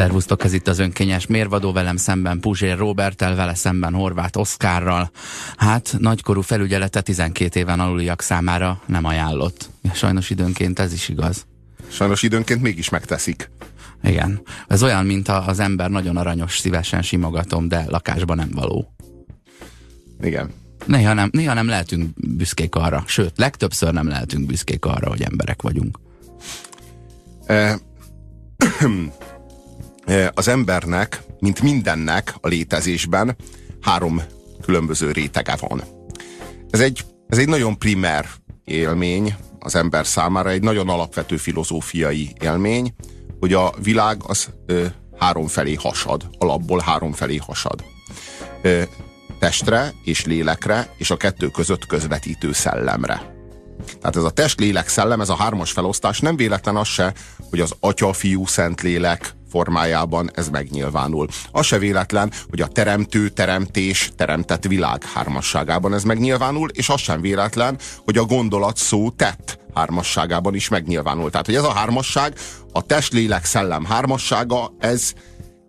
Szervusztok, ez itt az önkényes mérvadó, velem szemben Puzsér Robertel, vele szemben Horváth Oszkárral. Hát, nagykorú felügyelete 12 éven aluliak számára nem ajánlott. Sajnos időnként ez is igaz. Sajnos időnként mégis megteszik. Igen. Ez olyan, mint az ember nagyon aranyos, szívesen simogatom, de lakásban nem való. Igen. Néha nem, néha nem lehetünk büszkék arra, sőt, legtöbbször nem lehetünk büszkék arra, hogy emberek vagyunk. E az embernek, mint mindennek a létezésben három különböző rétege van. Ez egy, ez egy nagyon primer élmény az ember számára, egy nagyon alapvető filozófiai élmény, hogy a világ az ö, három felé hasad, alapból három felé hasad. Ö, testre és lélekre, és a kettő között közvetítő szellemre. Tehát ez a test, lélek, szellem, ez a hármas felosztás nem véletlen az se, hogy az Atya, Fiú, Szent Lélek formájában ez megnyilvánul. Az se véletlen, hogy a teremtő, teremtés, teremtett világ hármasságában ez megnyilvánul, és az sem véletlen, hogy a gondolat szó tett hármasságában is megnyilvánul. Tehát, hogy ez a hármasság, a test, lélek, szellem hármassága, ez,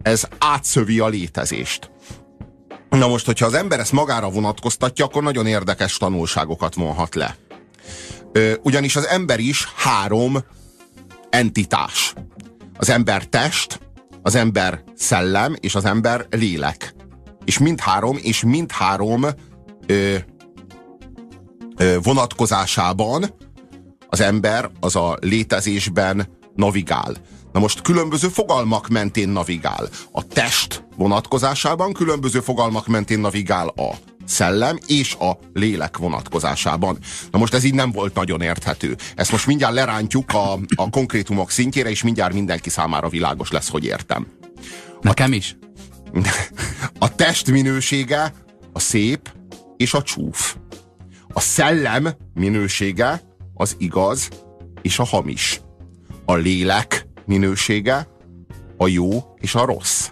ez átszövi a létezést. Na most, hogyha az ember ezt magára vonatkoztatja, akkor nagyon érdekes tanulságokat vonhat le. Ugyanis az ember is három entitás az ember test, az ember szellem és az ember lélek. És mindhárom, és mindhárom ö, ö, vonatkozásában az ember az a létezésben navigál. Na most különböző fogalmak mentén navigál. A test vonatkozásában különböző fogalmak mentén navigál a szellem és a lélek vonatkozásában. Na most ez így nem volt nagyon érthető. Ezt most mindjárt lerántjuk a, a konkrétumok szintjére, és mindjárt mindenki számára világos lesz, hogy értem. Nekem is? A test minősége a szép és a csúf. A szellem minősége az igaz és a hamis. A lélek minősége a jó és a rossz.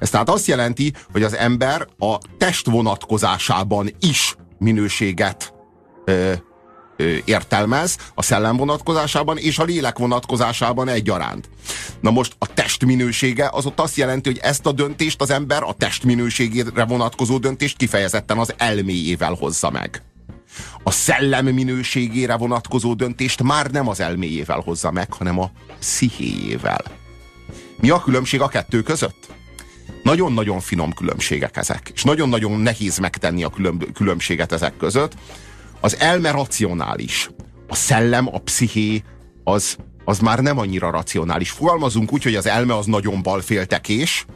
Ez tehát azt jelenti, hogy az ember a test vonatkozásában is minőséget ö, ö, értelmez, a szellem vonatkozásában és a lélek vonatkozásában egyaránt. Na most a test minősége az ott azt jelenti, hogy ezt a döntést az ember a test minőségére vonatkozó döntést kifejezetten az elméjével hozza meg. A szellem minőségére vonatkozó döntést már nem az elméjével hozza meg, hanem a pszichéjével. Mi a különbség a kettő között? Nagyon-nagyon finom különbségek ezek, és nagyon-nagyon nehéz megtenni a különbséget ezek között. Az elme racionális, a szellem, a psziché, az, az már nem annyira racionális. Fogalmazunk úgy, hogy az elme az nagyon balféltekés,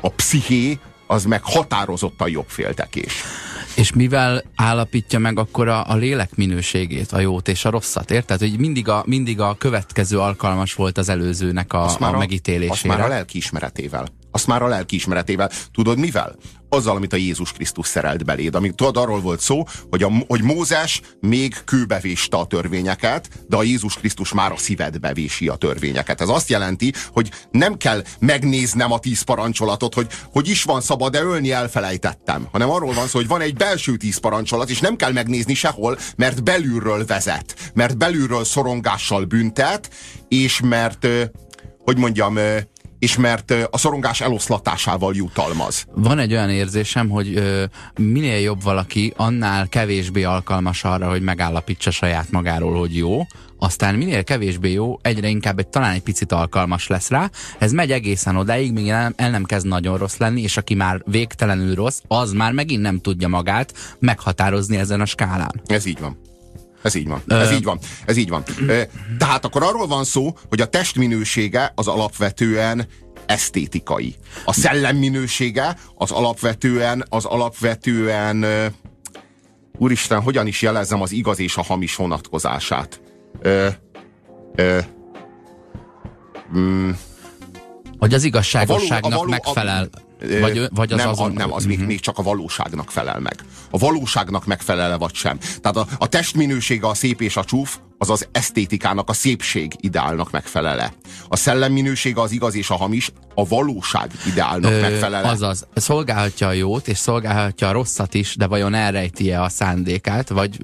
a psziché az meg határozottan jobbféltekés. És mivel állapítja meg akkor a, a lélek minőségét, a jót és a rosszat, érted? Hogy mindig a, mindig a következő alkalmas volt az előzőnek a, a, a megítélésére. Azt már a lelkiismeretével. Azt már a lelkiismeretével. Tudod mivel? Azzal, amit a Jézus Krisztus szerelt beléd. Amit tudod, arról volt szó, hogy, a, hogy Mózes még kőbe véste a törvényeket, de a Jézus Krisztus már a szívedbe vési a törvényeket. Ez azt jelenti, hogy nem kell megnéznem a tíz parancsolatot, hogy, hogy is van szabad, de ölni elfelejtettem. Hanem arról van szó, hogy van egy belső tíz parancsolat, és nem kell megnézni sehol, mert belülről vezet. Mert belülről szorongással büntet, és mert, hogy mondjam, és mert a szorongás eloszlatásával jutalmaz. Van egy olyan érzésem, hogy ö, minél jobb valaki, annál kevésbé alkalmas arra, hogy megállapítsa saját magáról, hogy jó, aztán minél kevésbé jó, egyre inkább egy, talán egy picit alkalmas lesz rá. Ez megy egészen odáig, míg el, el nem kezd nagyon rossz lenni, és aki már végtelenül rossz, az már megint nem tudja magát meghatározni ezen a skálán. Ez így van. Ez így van. Ez így van. Ez így van. Tehát akkor arról van szó, hogy a test minősége az alapvetően esztétikai. A szellem minősége az alapvetően, az alapvetően úristen, hogyan is jelezzem az igaz és a hamis vonatkozását? Ö, ö, mm, hogy az igazságosságnak a való, a való, megfelel. A, vagy, vagy az nem, azon... nem, az uh-huh. még, még csak a valóságnak felel meg. A valóságnak megfelele vagy sem. Tehát a, a testminősége a szép és a csúf, az az esztétikának, a szépség ideálnak megfelele. A szellemminősége az igaz és a hamis, a valóság ideálnak Ö, megfelele. Azaz, szolgálhatja a jót, és szolgálhatja a rosszat is, de vajon elrejti-e a szándékát, vagy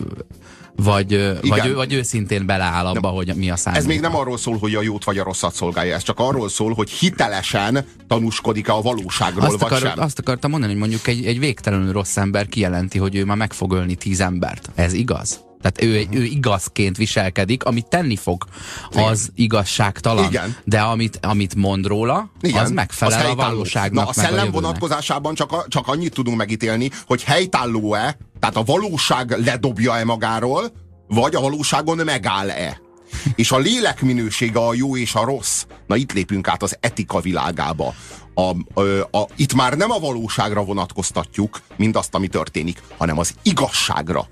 vagy, vagy, vagy őszintén beleáll abba, nem. hogy mi a szándék. Ez még nem arról szól, hogy a jót vagy a rosszat szolgálja, ez csak arról szól, hogy hitelesen tanúskodik-e a valóságról, azt vagy akar, sem. Azt akartam mondani, hogy mondjuk egy, egy végtelenül rossz ember kijelenti, hogy ő már meg fog ölni tíz embert. Ez igaz? Tehát ő, ő igazként viselkedik, amit tenni fog, az Igen. igazságtalan. Igen. De amit, amit mond róla, Igen. az megfelel az a valóságnak. Na, a szellem a vonatkozásában csak, a, csak annyit tudunk megítélni, hogy helytálló-e, tehát a valóság ledobja-e magáról, vagy a valóságon megáll-e. És a lélek minősége a jó és a rossz. Na itt lépünk át az etika világába. A, a, a, itt már nem a valóságra vonatkoztatjuk mindazt, ami történik, hanem az igazságra.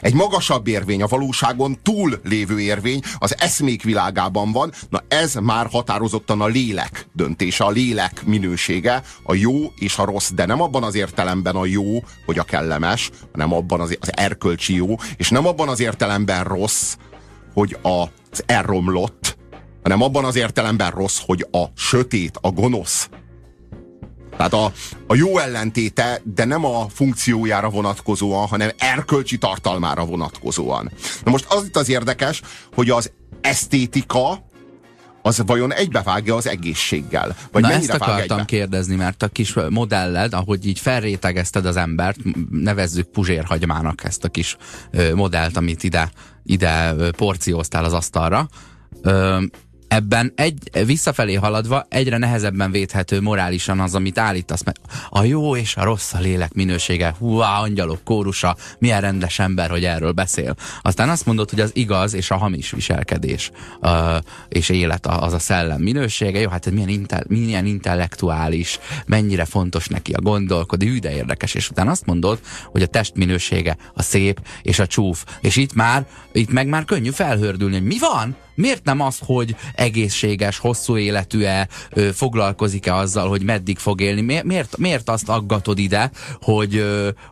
Egy magasabb érvény, a valóságon túl lévő érvény az eszmék világában van, na ez már határozottan a lélek döntése, a lélek minősége, a jó és a rossz, de nem abban az értelemben a jó, hogy a kellemes, hanem abban az, az erkölcsi jó, és nem abban az értelemben rossz, hogy az elromlott, hanem abban az értelemben rossz, hogy a sötét, a gonosz, tehát a, a jó ellentéte, de nem a funkciójára vonatkozóan, hanem erkölcsi tartalmára vonatkozóan. Na most az itt az érdekes, hogy az esztétika az vajon egybevágja az egészséggel? Vagy Na ezt akartam egybe? kérdezni, mert a kis modelled, ahogy így felrétegezted az embert, nevezzük puzsérhagymának ezt a kis modellt, amit ide, ide porcióztál az asztalra, ebben egy, visszafelé haladva egyre nehezebben védhető morálisan az, amit állítasz. Mert a jó és a rossz a lélek minősége. Hú, angyalok kórusa, milyen rendes ember, hogy erről beszél. Aztán azt mondod, hogy az igaz és a hamis viselkedés uh, és élet az a szellem minősége. Jó, hát milyen, inte, milyen intellektuális, mennyire fontos neki a gondolkodó, hű, de érdekes. És utána azt mondod, hogy a test minősége a szép és a csúf. És itt már, itt meg már könnyű felhördülni, hogy mi van? Miért nem az, hogy egészséges, hosszú életű-e, foglalkozik-e azzal, hogy meddig fog élni? Miért, miért azt aggatod ide, hogy,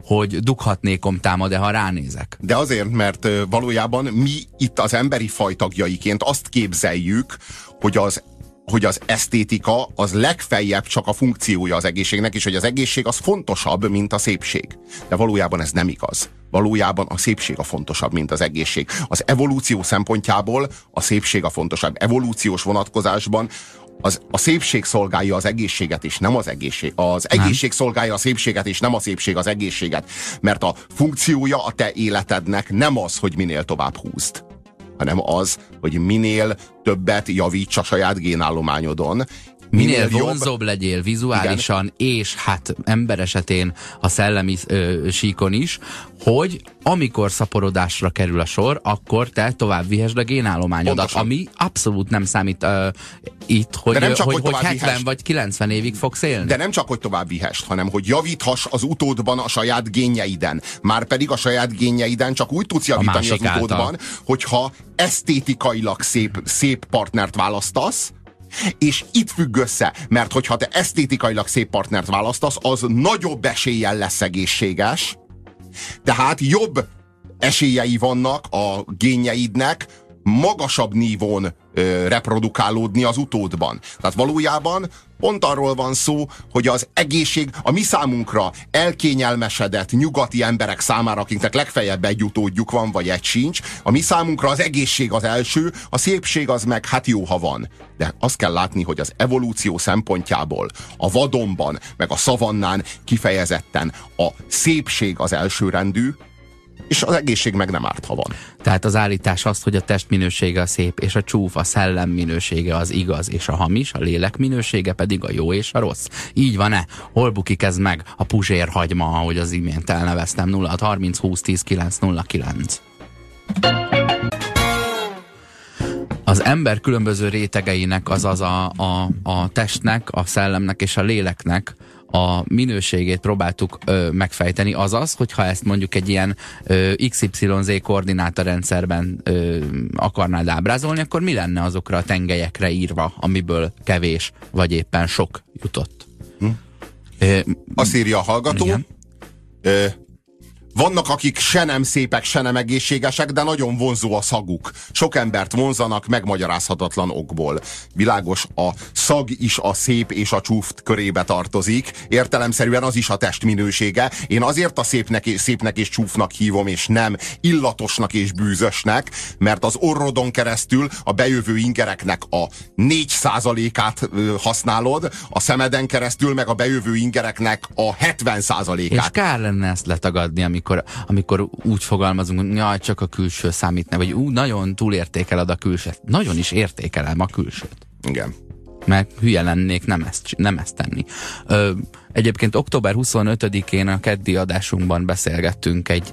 hogy dughatnékom támad-e, ha ránézek? De azért, mert valójában mi itt az emberi fajtagjaiként azt képzeljük, hogy az hogy az esztétika az legfeljebb csak a funkciója az egészségnek, és hogy az egészség az fontosabb, mint a szépség. De valójában ez nem igaz. Valójában a szépség a fontosabb, mint az egészség. Az evolúció szempontjából a szépség a fontosabb. Evolúciós vonatkozásban az, a szépség szolgálja az egészséget, és nem az egészség. Az nem. egészség szolgálja a szépséget, és nem a szépség az egészséget. Mert a funkciója a te életednek nem az, hogy minél tovább húzd hanem az, hogy minél többet javíts a saját génállományodon, minél, minél vonzóbb legyél vizuálisan, igen. és hát ember esetén a szellemi ö, síkon is, hogy amikor szaporodásra kerül a sor, akkor te tovább vihesd a génállományodat, Pontosan. ami abszolút nem számít uh, itt, hogy, nem csak, hogy, hogy, hogy 70 vihest. vagy 90 évig fogsz élni. De nem csak, hogy tovább vihest, hanem hogy javíthass az utódban a saját génjeiden. Már pedig a saját génjeiden csak úgy tudsz javítani az utódban, által. hogyha esztétikailag szép, szép partnert választasz, és itt függ össze, mert hogyha te esztétikailag szép partnert választasz, az nagyobb eséllyel lesz egészséges, tehát jobb esélyei vannak a génjeidnek magasabb nívón ö, reprodukálódni az utódban. Tehát valójában pont arról van szó, hogy az egészség a mi számunkra elkényelmesedett nyugati emberek számára, akiknek legfeljebb egy utódjuk van, vagy egy sincs, a mi számunkra az egészség az első, a szépség az meg hát jó, ha van. De azt kell látni, hogy az evolúció szempontjából a vadonban, meg a szavannán kifejezetten a szépség az elsőrendű, és az egészség meg nem árt, ha van. Tehát az állítás az, hogy a test minősége a szép, és a csúf, a szellem minősége az igaz, és a hamis, a lélek minősége pedig a jó és a rossz. Így van-e? Hol bukik ez meg? A puzsér hagyma, ahogy az imént elneveztem, 0 30 20 10 9 0 9. Az ember különböző rétegeinek, azaz a, a, a testnek, a szellemnek és a léleknek a minőségét próbáltuk ö, megfejteni, azaz, hogyha ezt mondjuk egy ilyen ö, XYZ koordinátorrendszerben ö, akarnád ábrázolni, akkor mi lenne azokra a tengelyekre írva, amiből kevés vagy éppen sok jutott? Hm? Ö, Azt írja a hallgató, ö, vannak, akik se nem szépek, se nem egészségesek, de nagyon vonzó a szaguk. Sok embert vonzanak megmagyarázhatatlan okból. Világos, a szag is a szép és a csúft körébe tartozik. Értelemszerűen az is a test minősége. Én azért a szépnek szépnek és csúfnak hívom, és nem illatosnak és bűzösnek, mert az orrodon keresztül a bejövő ingereknek a 4%-át használod, a szemeden keresztül meg a bejövő ingereknek a 70%-át. És kár lenne ezt letagadni, amikor amikor, amikor úgy fogalmazunk, hogy jaj, csak a külső számít, ne, vagy úgy nagyon túlértékeled a külsőt. Nagyon is értékelem a külsőt. Igen. Mert hülye lennék nem ezt, nem ezt tenni. Ö, egyébként október 25-én a keddi adásunkban beszélgettünk egy,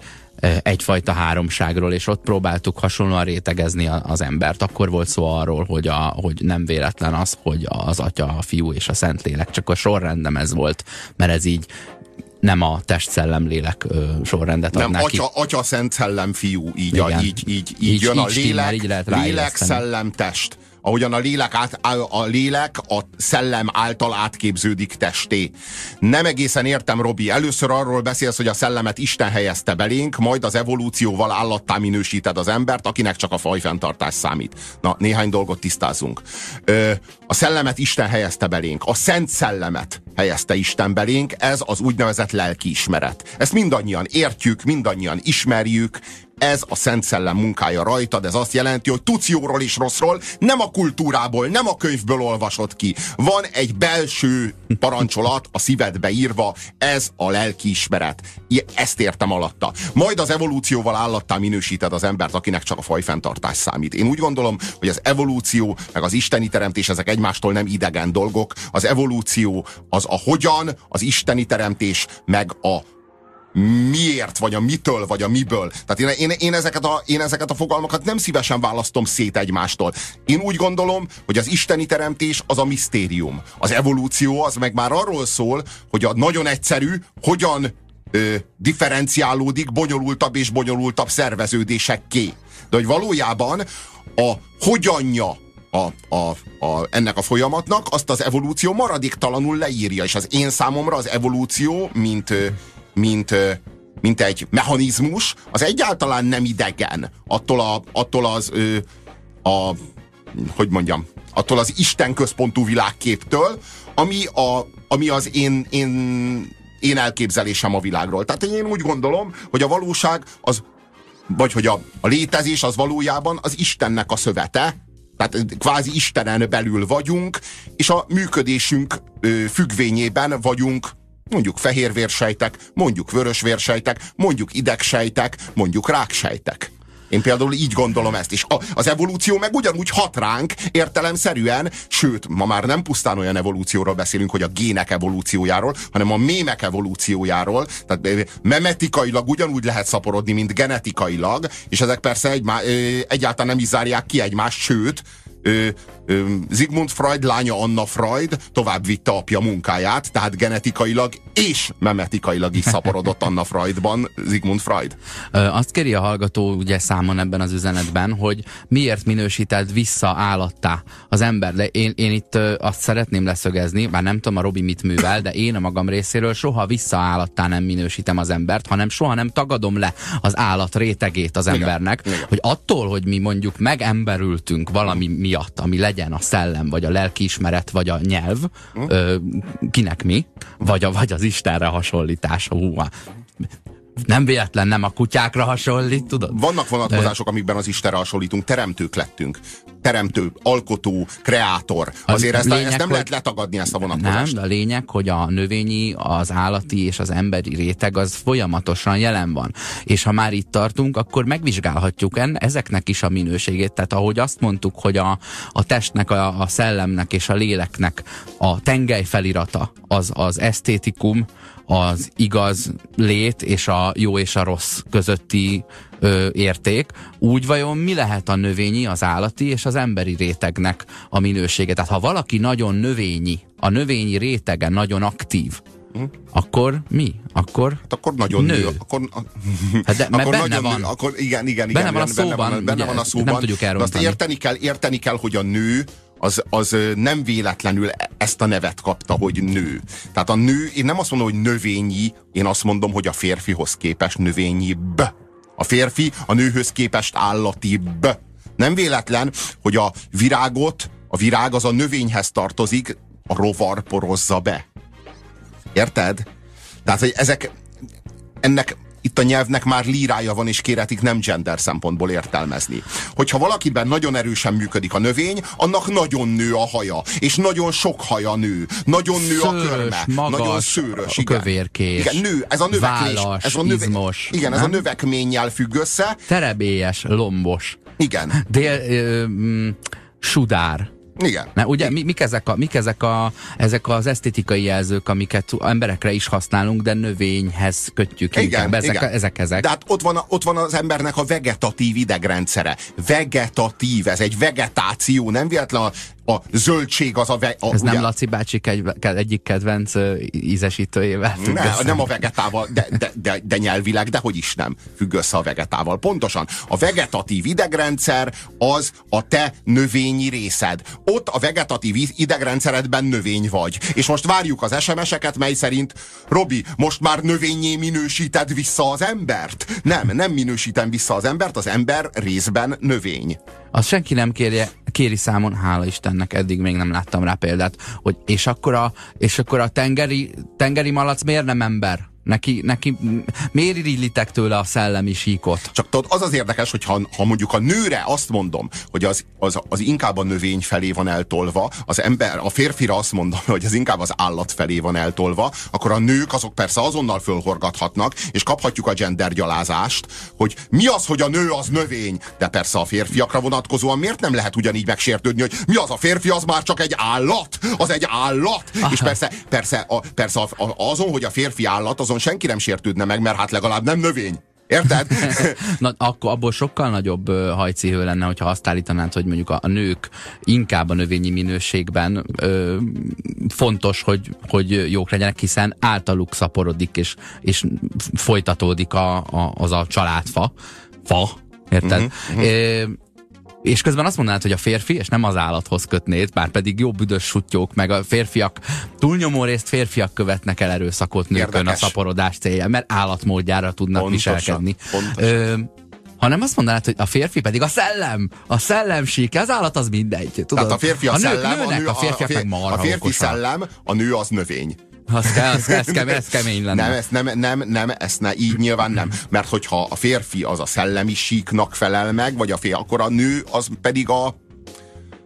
egyfajta háromságról, és ott próbáltuk hasonlóan rétegezni az embert. Akkor volt szó arról, hogy, a, hogy nem véletlen az, hogy az atya, a fiú és a szentlélek, csak a sorrendem ez volt, mert ez így nem a test, szellem, lélek ö, sorrendet nem, adná atya, ki. atya, szent, szellem, fiú, így, a, így, így, így, így jön így a lélek, stimmel, így lehet lélek, szellem, test ahogyan a lélek, át, a lélek a szellem által átképződik testé. Nem egészen értem, Robi. Először arról beszélsz, hogy a szellemet Isten helyezte belénk, majd az evolúcióval állattá minősíted az embert, akinek csak a fajfenntartás számít. Na, néhány dolgot tisztázunk. Ö, a szellemet Isten helyezte belénk, a szent szellemet helyezte Isten belénk, ez az úgynevezett lelkiismeret. Ezt mindannyian értjük, mindannyian ismerjük, ez a Szent Szellem munkája rajtad, ez azt jelenti, hogy tudsz jóról és rosszról, nem a kultúrából, nem a könyvből olvasod ki. Van egy belső parancsolat a szívedbe írva, ez a lelkiismeret. Ezt értem alatta. Majd az evolúcióval állattá minősíted az embert, akinek csak a fajfenntartás számít. Én úgy gondolom, hogy az evolúció, meg az isteni teremtés, ezek egymástól nem idegen dolgok. Az evolúció az a hogyan, az isteni teremtés, meg a miért, vagy a mitől, vagy a miből. Tehát én, én, én, ezeket a, én ezeket a fogalmakat nem szívesen választom szét egymástól. Én úgy gondolom, hogy az isteni teremtés az a misztérium. Az evolúció az meg már arról szól, hogy a nagyon egyszerű, hogyan ö, differenciálódik bonyolultabb és bonyolultabb szerveződésekké. De hogy valójában a hogyanja a, a, a, ennek a folyamatnak, azt az evolúció maradéktalanul leírja, és az én számomra az evolúció, mint, mint, mint egy mechanizmus, az egyáltalán nem idegen attól, a, attól az a, hogy mondjam, attól az Isten központú világképtől, ami, a, ami az én, én, én elképzelésem a világról. Tehát én úgy gondolom, hogy a valóság az, vagy hogy a, a létezés az valójában az Istennek a szövete, tehát kvázi Istenen belül vagyunk, és a működésünk ö, függvényében vagyunk mondjuk fehérvérsejtek, mondjuk vörösvérsejtek, mondjuk idegsejtek, mondjuk ráksejtek. Én például így gondolom ezt is. A, az evolúció meg ugyanúgy hat ránk értelemszerűen, sőt, ma már nem pusztán olyan evolúcióról beszélünk, hogy a gének evolúciójáról, hanem a mémek evolúciójáról. Tehát memetikailag ugyanúgy lehet szaporodni, mint genetikailag, és ezek persze egymá, egyáltalán nem is zárják ki egymást, sőt, Sigmund Freud lánya Anna Freud tovább vitte apja munkáját, tehát genetikailag és memetikailag is szaporodott Anna Freudban Sigmund Freud. Azt kéri a hallgató ugye számon ebben az üzenetben, hogy miért minősíted vissza állattá az ember. De én, én itt azt szeretném leszögezni, bár nem tudom a Robi mit művel, de én a magam részéről soha vissza állattá nem minősítem az embert, hanem soha nem tagadom le az állat rétegét az embernek, igen. hogy attól, hogy mi mondjuk megemberültünk valami miatt, ami legyen a szellem, vagy a lelkiismeret, vagy a nyelv, hm? ö, kinek mi, vagy, a, vagy az Istenre hasonlítás. Hú, nem véletlen nem a kutyákra hasonlít, tudod? Vannak vonatkozások, amikben az Istenre hasonlítunk, teremtők lettünk. Teremtő, alkotó, kreátor. Azért ezt, lényeg, ezt nem hogy... lehet letagadni ezt a vonatkozást. Nem, de a lényeg, hogy a növényi, az állati és az emberi réteg az folyamatosan jelen van. És ha már itt tartunk, akkor megvizsgálhatjuk en, ezeknek is a minőségét. Tehát ahogy azt mondtuk, hogy a, a testnek, a, a szellemnek és a léleknek a tengely felirata az az esztétikum, az igaz lét és a jó és a rossz közötti ö, érték, úgy vajon mi lehet a növényi, az állati és az emberi rétegnek a minősége? Tehát ha valaki nagyon növényi, a növényi rétege nagyon aktív, Hm? Akkor mi? Akkor, hát akkor nagyon nő. nő. Akkor, hát de, akkor benne nagyon van. Nő. Akkor igen, igen, igen. Benne van a szóban. Benne van, benne van a szóban. Nem tudjuk elrontani. Azt érteni kell, érteni kell, hogy a nő az, az nem véletlenül ezt a nevet kapta, hogy nő. Tehát a nő, én nem azt mondom, hogy növényi, én azt mondom, hogy a férfihoz képest növényi b. A férfi a nőhöz képest állati b. Nem véletlen, hogy a virágot, a virág az a növényhez tartozik, a rovar porozza be. Érted? Tehát, hogy ezek, ennek itt a nyelvnek már lírája van, és kéretik nem gender szempontból értelmezni. Hogyha valakiben nagyon erősen működik a növény, annak nagyon nő a haja, és nagyon sok haja nő, nagyon nő szőrös, a körme, magas, nagyon szőrös, igen. Kövérkés, igen, nő, ez a növeklés, válas, ez a növe, izmos, igen, nem? ez a növekménnyel függ össze. Terebélyes, lombos. Igen. Dél, ö, mm, sudár. Igen. Mert ugye mi, mik, ezek, a, mik ezek, a, ezek az esztétikai jelzők, amiket emberekre is használunk, de növényhez kötjük igen, inkább. Ezek, igen. ezek, ezek. De hát ott van, ott van az embernek a vegetatív idegrendszere. Vegetatív, ez egy vegetáció, nem véletlen a, a zöldség az a... Ve, a Ez ugye, nem Laci bácsik egy, egyik kedvenc ízesítőjével függ ne, Nem a vegetával, de, de, de, de nyelvileg, de hogy is nem függ össze a vegetával. Pontosan. A vegetatív idegrendszer az a te növényi részed. Ott a vegetatív idegrendszeredben növény vagy. És most várjuk az SMS-eket, mely szerint Robi, most már növényé minősíted vissza az embert? Nem, nem minősítem vissza az embert, az ember részben növény. Azt senki nem kérje, kéri számon, hála Istennek, eddig még nem láttam rá példát, hogy és akkor a, és akkor a tengeri, tengeri malac miért nem ember? Neki, neki miért irílitek tőle a szellemi síkot? Csak tudod, az az érdekes, hogy ha, ha mondjuk a nőre azt mondom, hogy az, az, az inkább a növény felé van eltolva, az ember, a férfira azt mondom, hogy az inkább az állat felé van eltolva, akkor a nők azok persze azonnal fölhorgathatnak, és kaphatjuk a gender gyalázást, hogy mi az, hogy a nő az növény, de persze a férfiakra vonatkozóan miért nem lehet ugyanígy megsértődni, hogy mi az a férfi, az már csak egy állat, az egy állat, Aha. és persze, persze, a, persze azon, hogy a férfi állat, azon senki nem sértődne meg, mert hát legalább nem növény. Érted? Na, akkor abból sokkal nagyobb hajcihő lenne, hogyha azt állítanád, hogy mondjuk a, a nők inkább a növényi minőségben ö, fontos, hogy, hogy jók legyenek, hiszen általuk szaporodik és, és folytatódik a, a, az a családfa. Fa, érted? Uh-huh, uh-huh. És közben azt mondanád, hogy a férfi, és nem az állathoz kötnéd, bár pedig jó büdös sutyók, meg a férfiak, túlnyomó részt férfiak követnek el erőszakot nőkön Érdekes. a szaporodás célja, mert állatmódjára tudnak pontosan, viselkedni. Pontosan. Ö, hanem azt mondanád, hogy a férfi pedig a szellem, a szellem sík, az állat az mindegy. Tudod? Tehát a férfi a, a nők szellem, nőnek, a, nő, a férfiak a, a, meg A férfi szellem, a nő az növény. Az, kell, az, ez, kemény, ez kemény lenne. Nem, ezt nem, nem, nem, ezt ne, így nyilván nem. Mert hogyha a férfi az a szellemi síknak felel meg, vagy a férfi, akkor a nő az pedig a,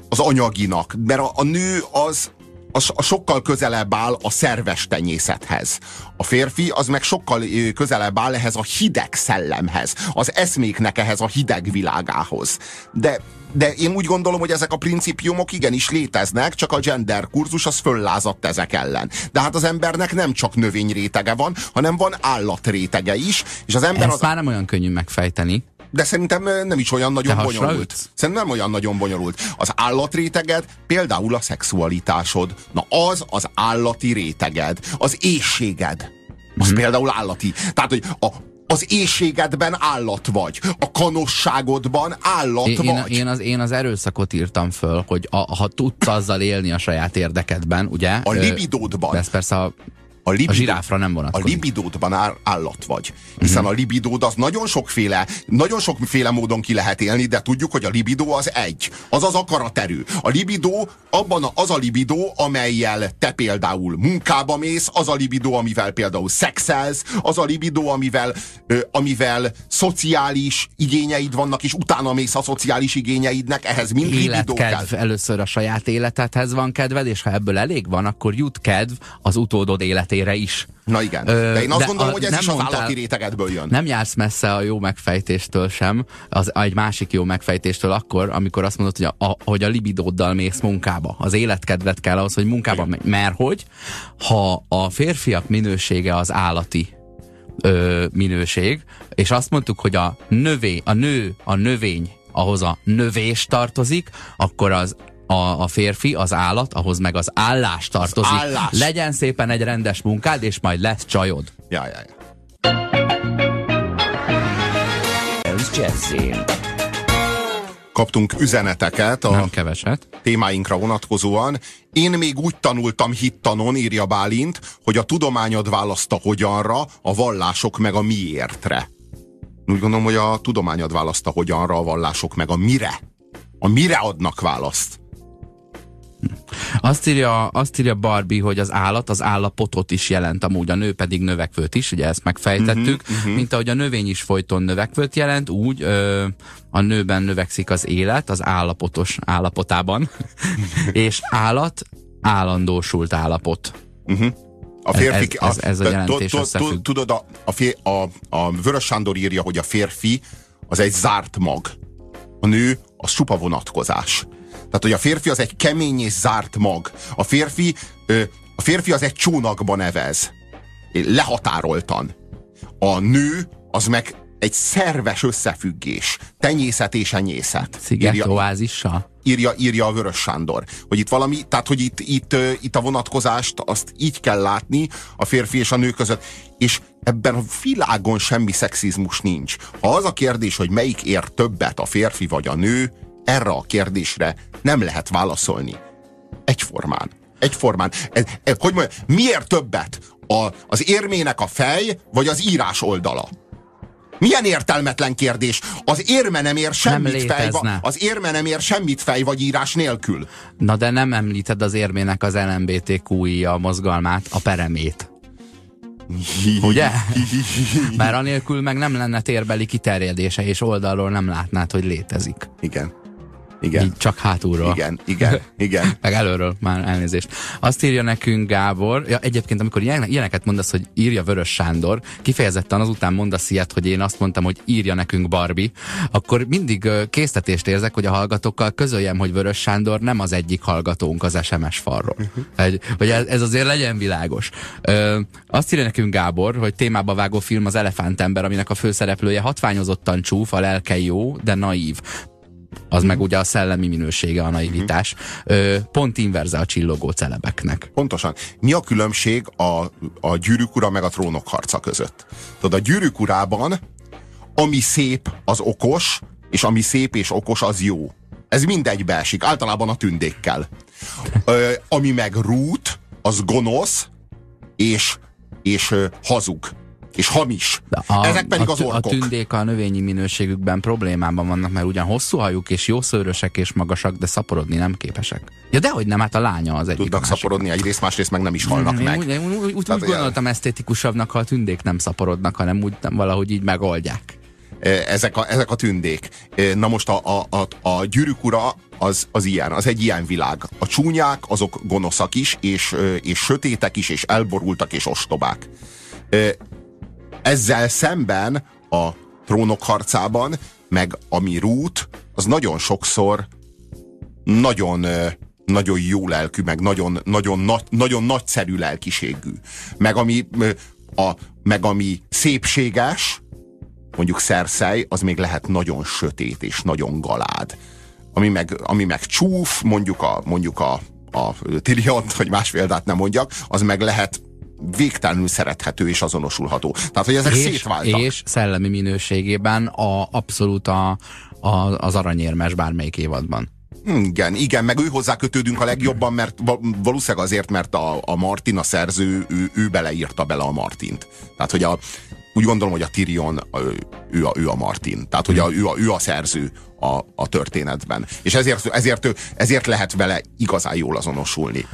az anyaginak. Mert a, a nő az, az sokkal közelebb áll a szerves tenyészethez. A férfi az meg sokkal közelebb áll ehhez a hideg szellemhez, az eszméknek ehhez a hideg világához. De de én úgy gondolom, hogy ezek a principiumok igenis léteznek, csak a gender kurzus az föllázadt ezek ellen. De hát az embernek nem csak növény rétege van, hanem van állatrétege is, és az ember Ezt az... már nem olyan könnyű megfejteni. De szerintem nem is olyan nagyon Te bonyolult. Szerintem nem olyan nagyon bonyolult. Az állatréteged például a szexualitásod. Na az az állati réteged. Az éjséged. Az hmm. például állati. Tehát, hogy a, az éjségedben állat vagy, a kanosságodban állat én, vagy. Én az, én az erőszakot írtam föl, hogy a, ha tudsz azzal élni a saját érdekedben, ugye? A libidódban. Ez persze a a, libidó, a zsiráfra nem vonatkozik. A libidódban állat vagy. Hiszen uh-huh. a libidód az nagyon sokféle, nagyon sokféle módon ki lehet élni, de tudjuk, hogy a libidó az egy. Az az akaraterő. A libidó abban a, az a libidó, amelyel te például munkába mész, az a libidó, amivel például szexelsz, az a libidó, amivel, ö, amivel szociális igényeid vannak, és utána mész a szociális igényeidnek, ehhez mind libidó kell. Először a saját életedhez van kedved, és ha ebből elég van, akkor jut kedv az utódod élet életére is. Na igen, de én azt de gondolom, a, hogy ez is mondtál, az állati rétegedből jön. Nem jársz messze a jó megfejtéstől sem, az egy másik jó megfejtéstől akkor, amikor azt mondod, hogy a, hogy a libidóddal mész munkába. Az életkedvet kell ahhoz, hogy munkába megy. Mert hogy, ha a férfiak minősége az állati ö, minőség, és azt mondtuk, hogy a növé, a nő, a növény ahhoz a növés tartozik, akkor az a, a férfi, az állat, ahhoz meg az állás tartozik. Az állás. Legyen szépen egy rendes munkád, és majd lesz csajod. Ja, ja, ja. kaptunk üzeneteket a Nem keveset. témáinkra vonatkozóan. Én még úgy tanultam hittanon, írja Bálint, hogy a tudományod választ a hogyanra, a vallások meg a miértre. Úgy gondolom, hogy a tudományod választ a hogyanra, a vallások meg a mire. A mire adnak választ. Azt írja, azt írja Barbie, hogy az állat az állapotot is jelent, amúgy a nő pedig növekvőt is, ugye ezt megfejtettük, uh-huh, uh-huh. mint ahogy a növény is folyton növekvőt jelent, úgy ö, a nőben növekszik az élet az állapotos állapotában, és állat állandósult állapot. Uh-huh. A férfi, ez, ez, ez a jelentés összefügg. Tudod, a, a, fér, a, a Vörös Sándor írja, hogy a férfi az egy zárt mag. A nő az csupa vonatkozás. Tehát, hogy a férfi az egy kemény és zárt mag. A férfi, a férfi az egy csónakba nevez. Lehatároltan. A nő az meg egy szerves összefüggés. Tenyészet és enyészet. Sziget oázissal? Írja, írja a Vörös Sándor. Hogy itt valami, tehát hogy itt, itt, itt a vonatkozást azt így kell látni a férfi és a nő között. És ebben a világon semmi szexizmus nincs. Ha az a kérdés, hogy melyik ér többet, a férfi vagy a nő, erre a kérdésre nem lehet válaszolni. Egyformán. Egyformán. Ez, ez, hogy mondja, miért többet? A, az érmének a fej, vagy az írás oldala? Milyen értelmetlen kérdés. Az érme nem ér semmit nem fej, az érme nem ér semmit fej vagy írás nélkül. Na de nem említed az érmének az LMBTQI a mozgalmát, a peremét. Ugye? Mert anélkül meg nem lenne térbeli kiterjedése, és oldalról nem látnád, hogy létezik. Igen. Igen. Így csak hátulról. Igen, igen, igen. Meg előről már elnézést. Azt írja nekünk Gábor, ja, egyébként amikor ilyeneket mondasz, hogy írja Vörös Sándor, kifejezetten azután mondasz ilyet, hogy én azt mondtam, hogy írja nekünk Barbie, akkor mindig késztetést érzek, hogy a hallgatókkal közöljem, hogy Vörös Sándor nem az egyik hallgatónk az SMS falról. Uh-huh. Egy, hogy ez, ez azért legyen világos. Ö, azt írja nekünk Gábor, hogy témába vágó film az Elefántember, aminek a főszereplője hatványozottan csúf, a lelke jó, de naív az meg ugye a szellemi minősége, a naivitás. Ö, pont inverze a csillogó celebeknek. Pontosan. Mi a különbség a, a gyűrűk ura meg a trónok harca között? Tudod, a gyűrűk urában ami szép, az okos, és ami szép és okos, az jó. Ez mindegy beesik, általában a tündékkel. Ö, ami meg rút, az gonosz, és, és ö, hazug és hamis. A, Ezek pedig a, az orkok. A tündék a növényi minőségükben problémában vannak, mert ugyan hosszú hajuk és jó szőrösek és magasak, de szaporodni nem képesek. Ja, dehogy nem, hát a lánya az egyik Tudnak másik. szaporodni egyrészt, másrészt meg nem is halnak mm, meg. Úgy, úgy, úgy, úgy gondoltam esztétikusabbnak, ha a tündék nem szaporodnak, hanem úgy nem, valahogy így megoldják e, ezek a, ezek a tündék. E, na most a, a, a, a gyűrűk ura az, az ilyen, az egy ilyen világ. A csúnyák azok gonoszak is, és, és sötétek is, és elborultak, és ostobák. Ezzel szemben a trónok harcában, meg ami rút, az nagyon sokszor nagyon nagyon jó lelkű, meg nagyon, nagyon, nagy, nagyon nagyszerű lelkiségű. Meg ami, a, meg ami szépséges, mondjuk szerszej, az még lehet nagyon sötét és nagyon galád. Ami meg, ami meg csúf, mondjuk a, mondjuk a, a Tiriant, hogy más példát nem mondjak, az meg lehet végtelenül szerethető és azonosulható. Tehát, hogy ezek és, szétváltak. És szellemi minőségében a, abszolút a, a, az aranyérmes bármelyik évadban. Igen, igen, meg ő hozzá kötődünk a legjobban, mert valószínűleg azért, mert a, a Martin, a szerző, ő, ő beleírta bele a Martint. Tehát, hogy a, úgy gondolom, hogy a Tyrion, ő a, ő a Martin. Tehát, hogy a, ő, a, ő a szerző a, a történetben. És ezért, ezért, ezért lehet vele igazán jól azonosulni.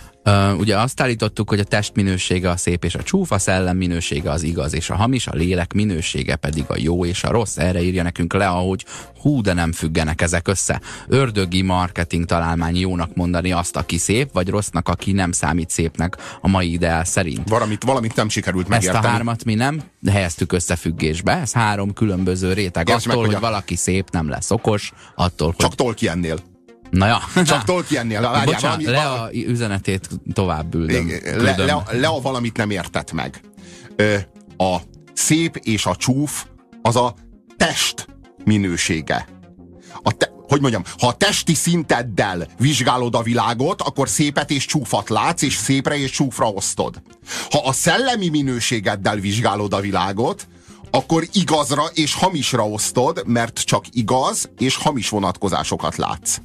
Ugye azt állítottuk, hogy a test minősége a szép és a csúf, a szellem minősége az igaz és a hamis, a lélek minősége pedig a jó és a rossz. Erre írja nekünk le, ahogy hú, de nem függenek ezek össze. Ördögi marketing találmány jónak mondani azt, aki szép, vagy rossznak, aki nem számít szépnek a mai ideál szerint. Valamit, valamit nem sikerült megérteni. Ezt a hármat mi nem helyeztük összefüggésbe. Ez három különböző réteg. Attól, meg, hogy, hogy valaki szép, nem lesz okos, attól, hogy... Csak Tolkiennél. Na ja. Csak Tolkiennél. Várjál, Bocsánat, valami, le a üzenetét tovább büldöm. Le, le, le a valamit nem értett meg. Ö, a szép és a csúf az a test minősége. A te, hogy mondjam, ha a testi szinteddel vizsgálod a világot, akkor szépet és csúfat látsz, és szépre és csúfra osztod. Ha a szellemi minőségeddel vizsgálod a világot, akkor igazra és hamisra osztod, mert csak igaz és hamis vonatkozásokat látsz.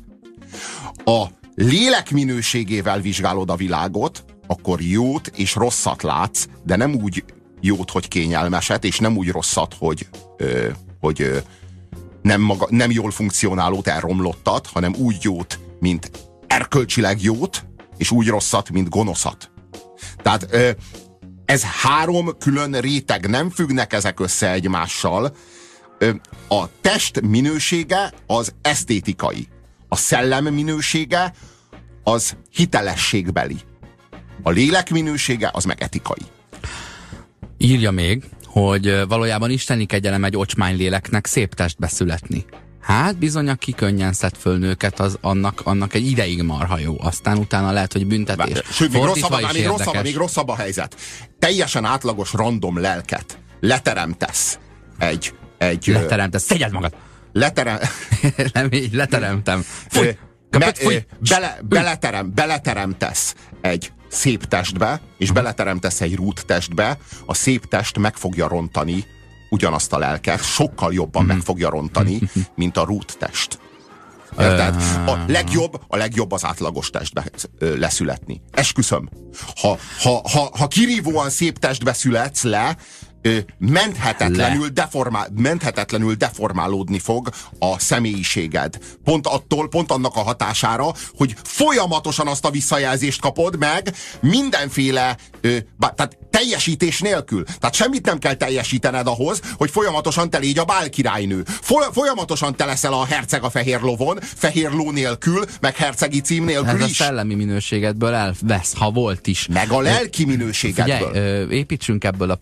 A lélek minőségével vizsgálod a világot, akkor jót és rosszat látsz, de nem úgy jót, hogy kényelmeset, és nem úgy rosszat, hogy, ö, hogy ö, nem, maga, nem jól funkcionálót elromlottat, hanem úgy jót, mint erkölcsileg jót, és úgy rosszat, mint gonoszat. Tehát ö, ez három külön réteg, nem függnek ezek össze egymással. Ö, a test minősége az esztétikai. A szellem minősége az hitelességbeli. A lélek minősége az meg etikai. Írja még, hogy valójában isteni kegyelem egy ocsmány léleknek szép testbe születni. Hát bizony, aki könnyen szed föl nőket, az annak, annak egy ideig marha jó. Aztán utána lehet, hogy büntetés. Sőt, még rosszabb, még, rosszabb, még rosszabb a helyzet. Teljesen átlagos random lelket leteremtesz egy... egy leteremtesz, szegyed magad! Leterem... Nem így, leteremtem. Fúj! Me, bele, beleterem, beleteremtesz egy szép testbe, és beleteremtesz egy rút testbe, a szép test meg fogja rontani ugyanazt a lelket, sokkal jobban meg fogja rontani, mint a rút test. Érted? A legjobb, a legjobb az átlagos testbe leszületni. Esküszöm. Ha, ha, ha, ha kirívóan szép testbe születsz le, menthetetlenül, deformál, menthetetlenül deformálódni fog a személyiséged. Pont attól, pont annak a hatására, hogy folyamatosan azt a visszajelzést kapod meg mindenféle, ö, bá, tehát teljesítés nélkül. Tehát semmit nem kell teljesítened ahhoz, hogy folyamatosan te légy a bálkirálynő. Folyamatosan te leszel a herceg a fehér lovon, fehér ló nélkül, meg hercegi cím nélkül Ez is. a szellemi minőségedből elvesz, ha volt is. Meg a lelki minőségedből. Figyelj, építsünk ebből a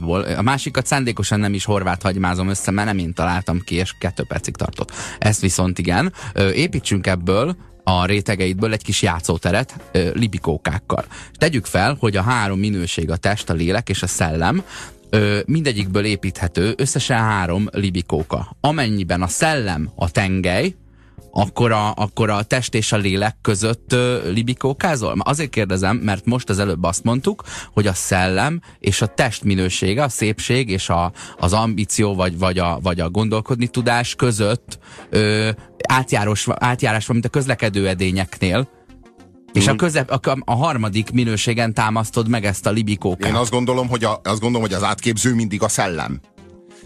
puzsérhagymádból. A másikat szándékosan nem is horvát hagymázom össze, mert nem én találtam ki, és kettő percig tartott. Ezt viszont igen. Építsünk ebből a rétegeidből egy kis játszóteret ö, libikókákkal. Tegyük fel, hogy a három minőség, a test, a lélek és a szellem, ö, mindegyikből építhető összesen három libikóka. Amennyiben a szellem a tengely, akkor a, akkor a test és a lélek között ö, libikókázol? Azért kérdezem, mert most az előbb azt mondtuk, hogy a szellem és a test minősége, a szépség és a, az ambíció vagy, vagy, a, vagy a gondolkodni tudás között ö, átjárós, átjárás van, mint a közlekedő edényeknél. És a, közep, a, a harmadik minőségen támasztod meg ezt a libikókát. Én azt gondolom, hogy, a, azt gondolom, hogy az átképző mindig a szellem.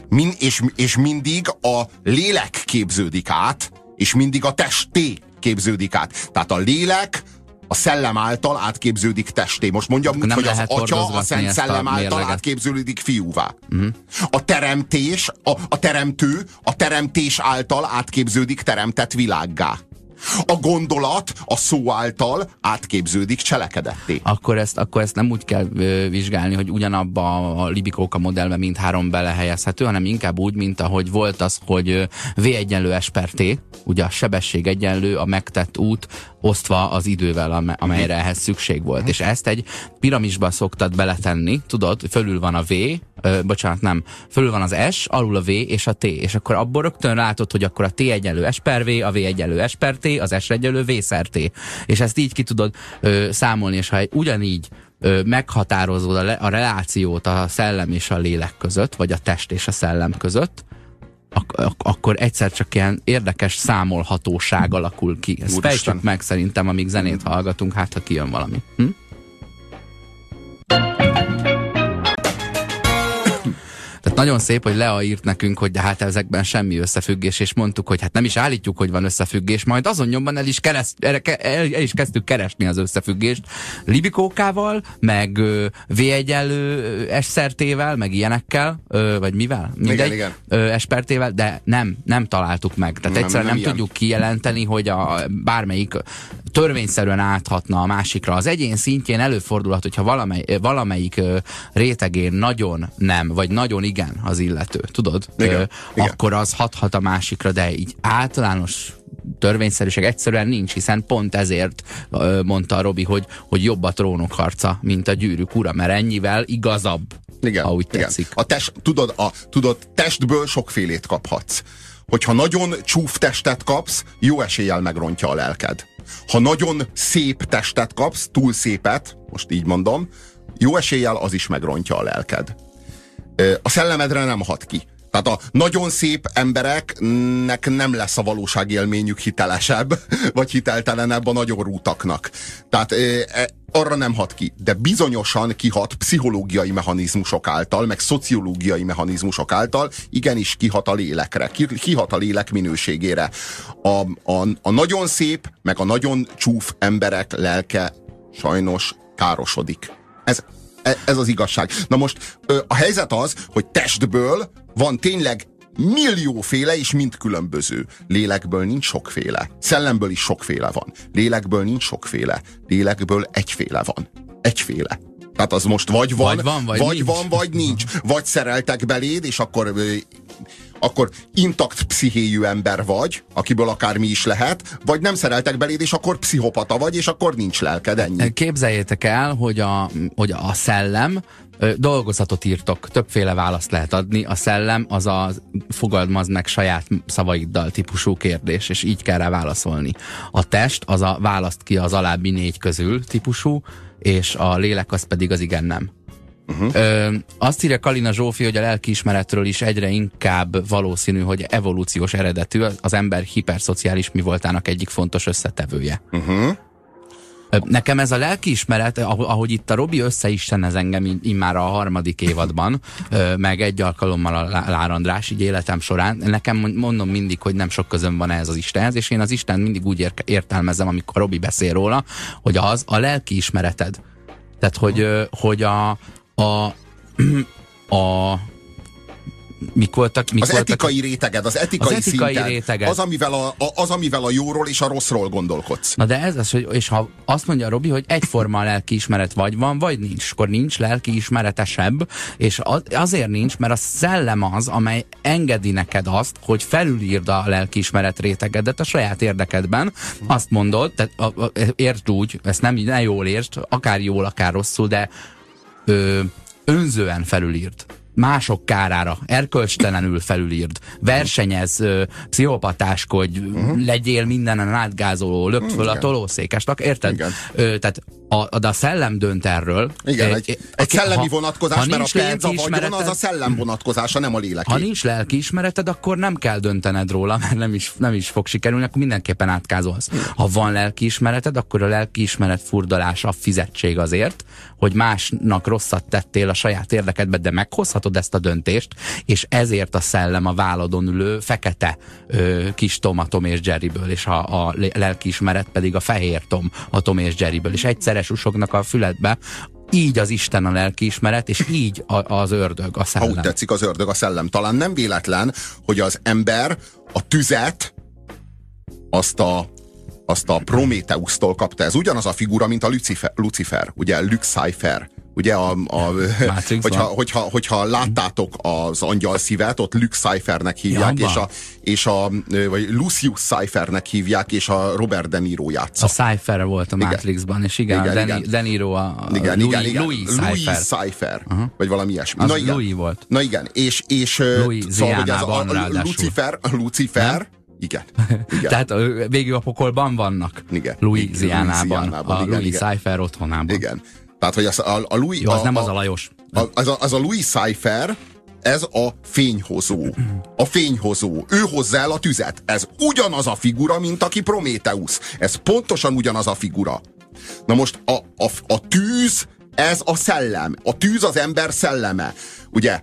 Min, és, és mindig a lélek képződik át, és mindig a testé képződik át. Tehát a lélek a szellem által átképződik testé. Most mondjam úgy, hogy az atya a szent szellem által mérleget. átképződik fiúvá. Uh-huh. A teremtés, a, a teremtő a teremtés által átképződik teremtett világgá a gondolat a szó által átképződik cselekedetté. Akkor ezt, akkor ezt nem úgy kell vizsgálni, hogy ugyanabba a libikóka modellbe mindhárom belehelyezhető, hanem inkább úgy, mint ahogy volt az, hogy V egyenlő S ugye a sebesség egyenlő, a megtett út, osztva az idővel, amelyre ehhez szükség volt. És ezt egy piramisba szoktad beletenni, tudod, fölül van a V, ö, bocsánat, nem, fölül van az S, alul a V és a T, és akkor abból rögtön látod, hogy akkor a T egyenlő S per V, a V egyenlő S per T, az S egyenlő V szer T. És ezt így ki tudod ö, számolni, és ha egy, ugyanígy ö, meghatározod a, le, a relációt a szellem és a lélek között, vagy a test és a szellem között, ak- ak- akkor egyszer csak ilyen érdekes számolhatóság alakul ki. Ezt fejtsük meg szerintem, amíg zenét hallgatunk, hát ha kijön valami. Hm? Tehát nagyon szép, hogy Lea írt nekünk, hogy de hát ezekben semmi összefüggés, és mondtuk, hogy hát nem is állítjuk, hogy van összefüggés, majd azon nyomban el is, kereszt, el, el, el is kezdtük keresni az összefüggést Libikókával, meg V egyenlő eszertével, meg ilyenekkel, ö, vagy mivel? Mindegy, igen, igen. espertével, de nem, nem találtuk meg. Tehát nem, egyszerűen nem, nem tudjuk kijelenteni, hogy a bármelyik törvényszerűen áthatna a másikra. Az egyén szintjén előfordulhat, hogyha valamely, valamelyik rétegén nagyon nem, vagy nagyon igen az illető, tudod? Igen, Ö, igen. Akkor az hathat a másikra, de így általános törvényszerűség egyszerűen nincs, hiszen pont ezért ö, mondta a Robi, hogy, hogy jobb a trónok harca, mint a gyűrűk ura, mert ennyivel igazabb, igen, ha úgy igen. tetszik. A test, tudod, a, tudod, testből sokfélét kaphatsz. Hogyha nagyon csúf testet kapsz, jó eséllyel megrontja a lelked. Ha nagyon szép testet kapsz, túl szépet, most így mondom, jó eséllyel az is megrontja a lelked. A szellemedre nem hat ki. Tehát a nagyon szép embereknek nem lesz a valóságélményük hitelesebb, vagy hiteltelenebb a nagyon rútaknak. Tehát e, arra nem hat ki, de bizonyosan kihat pszichológiai mechanizmusok által, meg szociológiai mechanizmusok által, igenis kihat a lélekre, kihat a lélek minőségére. A, a, a nagyon szép, meg a nagyon csúf emberek lelke sajnos károsodik. Ez, ez az igazság. Na most a helyzet az, hogy testből van tényleg millióféle és mind különböző. Lélekből nincs sokféle. Szellemből is sokféle van. Lélekből nincs sokféle. Lélekből egyféle van. Egyféle. Tehát az most vagy van, vagy, van, vagy, vagy, nincs. van, vagy nincs. Vagy szereltek beléd, és akkor akkor intakt pszichéjű ember vagy, akiből akármi is lehet, vagy nem szereltek beléd, és akkor pszichopata vagy, és akkor nincs lelked, ennyi. Képzeljétek el, hogy a, hogy a szellem dolgozatot írtok, többféle választ lehet adni. A szellem az a fogalmaz meg saját szavaiddal típusú kérdés, és így kell rá válaszolni. A test az a választ ki az alábbi négy közül típusú, és a lélek az pedig az igen nem. Uh-huh. Ö, azt írja Kalina Zsófi, hogy a lelkiismeretről is egyre inkább valószínű, hogy evolúciós eredetű az ember hiperszociális mi voltának egyik fontos összetevője. Uh-huh. Nekem ez a lelkiismeret, ahogy itt a Robi összeistenez engem immár a harmadik évadban, meg egy alkalommal a Lár András így életem során, nekem mondom mindig, hogy nem sok közöm van ehhez az Istenhez, és én az Isten mindig úgy értelmezem, amikor Robi beszél róla, hogy az a lelkiismereted. Tehát, hogy, hogy a, a, a mik voltak? Mik az voltak? etikai réteged, az etikai, az etikai szinten, réteged. Az amivel, a, a, az, amivel a jóról és a rosszról gondolkodsz. Na de ez az, hogy, és ha azt mondja Robi, hogy egyforma a lelkiismeret vagy van, vagy nincs, akkor nincs lelkiismeretesebb, és az, azért nincs, mert a szellem az, amely engedi neked azt, hogy felülírd a lelkiismeret rétegedet a saját érdekedben. Azt mondod, tehát a, a, értsd úgy, ezt nem, ne jól értsd, akár jól, akár rosszul, de ö, önzően felülírd mások kárára, erkölcstelenül felülírd, versenyez, pszichopatáskodj, uh-huh. legyél mindenen átgázoló, lökt föl Igen. a tolószékesnak, érted? Igen. Ö, tehát a, de a szellem dönt erről. Igen, egy, egy, szellemi ha, vonatkozás, ha mert a pénz, a vagyon, az a szellem vonatkozása, nem a lélek. Ha nincs lelkiismereted, akkor nem kell döntened róla, mert nem is, nem is fog sikerülni, akkor mindenképpen átkázolsz. Ha van lelkiismereted, akkor a lelkiismeret furdalása a fizetség azért, hogy másnak rosszat tettél a saját érdekedbe, de meghozhatod ezt a döntést, és ezért a szellem a váladon ülő fekete ö, kis Tom a Tom és Jerryből, és a, a lelkiismeret pedig a fehér Tom a Tom és Jerryből, és egyszeres usognak a füledbe, így az Isten a lelkiismeret, és így a, az ördög, a szellem. Ha úgy tetszik, az ördög a szellem. Talán nem véletlen, hogy az ember a tüzet, azt a azt a Prometheus-tól kapta. Ez ugyanaz a figura, mint a Lucifer, Lucifer ugye Lucifer. Ugye, a, a, hogyha, hogyha, hogyha láttátok az angyal szívet, ott Luke Cyphernek hívják, ja, és, a, és a, vagy Lucius Cyphernek hívják, és a Robert De Niro játsza. A Cypher volt a Matrixban, és igen, igen, a igen. De Niro a, a igen, Louis, igen, igen. Louis Cypher. Louis Cypher, uh-huh. vagy valami ilyesmi. Az Na igen. Louis volt. Na igen, és, és Louis szóval, hogy az a, a, Lucifer, Lucifer, Nem? Igen. igen. Tehát végül a pokolban vannak. Igen. Louisianában. A igen, Louis igen. Cypher otthonában. Igen. Tehát, hogy az, a, a Louis... Jó, az a, nem az a Lajos. A, az, a, az a Louis Cypher, ez a fényhozó. A fényhozó. Ő hozza el a tüzet. Ez ugyanaz a figura, mint aki Prométeusz. Ez pontosan ugyanaz a figura. Na most a, a, a tűz, ez a szellem. A tűz az ember szelleme. Ugye,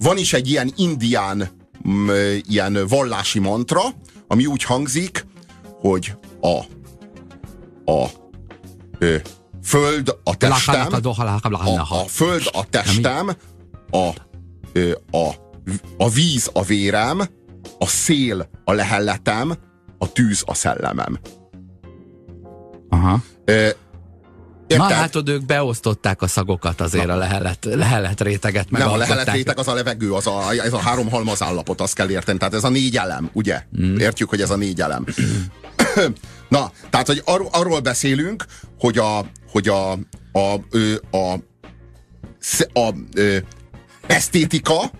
van is egy ilyen indián ilyen vallási mantra, ami úgy hangzik, hogy a, a ö, föld a testem, a, a föld a testem, a, a, a víz a vérem, a szél a lehelletem, a tűz a szellemem. Aha. Érted? Na látod, ők beosztották a szagokat azért Na. a lehelet, lehelet réteget. Meg Nem, a lehelet réteg az a levegő, az a, ez a három halmaz állapot, azt kell érteni. Tehát ez a négy elem, ugye? Mm. Értjük, hogy ez a négy elem. Na, tehát, hogy ar- arról beszélünk, hogy a, hogy a, a, a, a, a, a esztétika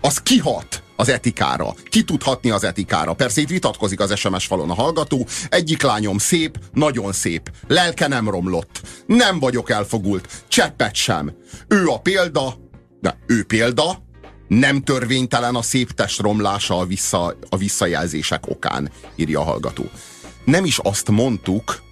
az kihat az etikára. Ki tudhatni az etikára? Persze itt vitatkozik az SMS falon a hallgató. Egyik lányom szép, nagyon szép. Lelke nem romlott. Nem vagyok elfogult. Cseppet sem. Ő a példa, De ő példa, nem törvénytelen a szép test romlása a, vissza, a visszajelzések okán, írja a hallgató. Nem is azt mondtuk,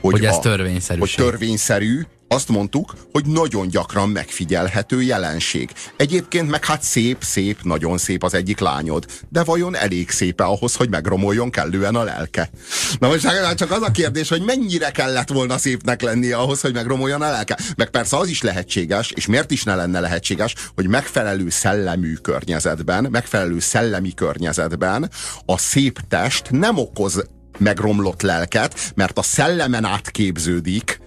hogy, hogy ez törvényszerű. Hogy törvényszerű, azt mondtuk, hogy nagyon gyakran megfigyelhető jelenség. Egyébként meg hát szép, szép, nagyon szép az egyik lányod, de vajon elég szépe ahhoz, hogy megromoljon kellően a lelke? Na most csak az a kérdés, hogy mennyire kellett volna szépnek lennie ahhoz, hogy megromoljon a lelke? Meg persze az is lehetséges, és miért is ne lenne lehetséges, hogy megfelelő szellemű környezetben, megfelelő szellemi környezetben a szép test nem okoz megromlott lelket, mert a szellemen átképződik,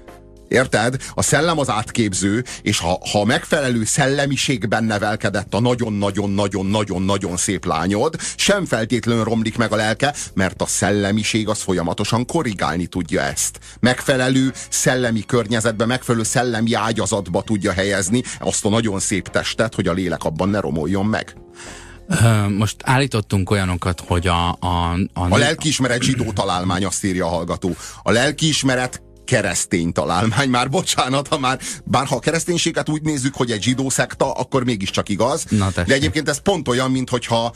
Érted? A szellem az átképző, és ha, ha megfelelő szellemiségben nevelkedett a nagyon-nagyon-nagyon-nagyon-nagyon szép lányod, sem feltétlenül romlik meg a lelke, mert a szellemiség az folyamatosan korrigálni tudja ezt. Megfelelő szellemi környezetbe, megfelelő szellemi ágyazatba tudja helyezni azt a nagyon szép testet, hogy a lélek abban ne romoljon meg. Most állítottunk olyanokat, hogy a... A, a, a lelkiismeret zsidó találmány, azt írja a hallgató. A lelkiismeret keresztény találmány, már bocsánat, ha már, bár ha a kereszténységet úgy nézzük, hogy egy zsidó szekta, akkor mégiscsak igaz. Na, de egyébként ez pont olyan, mint hogyha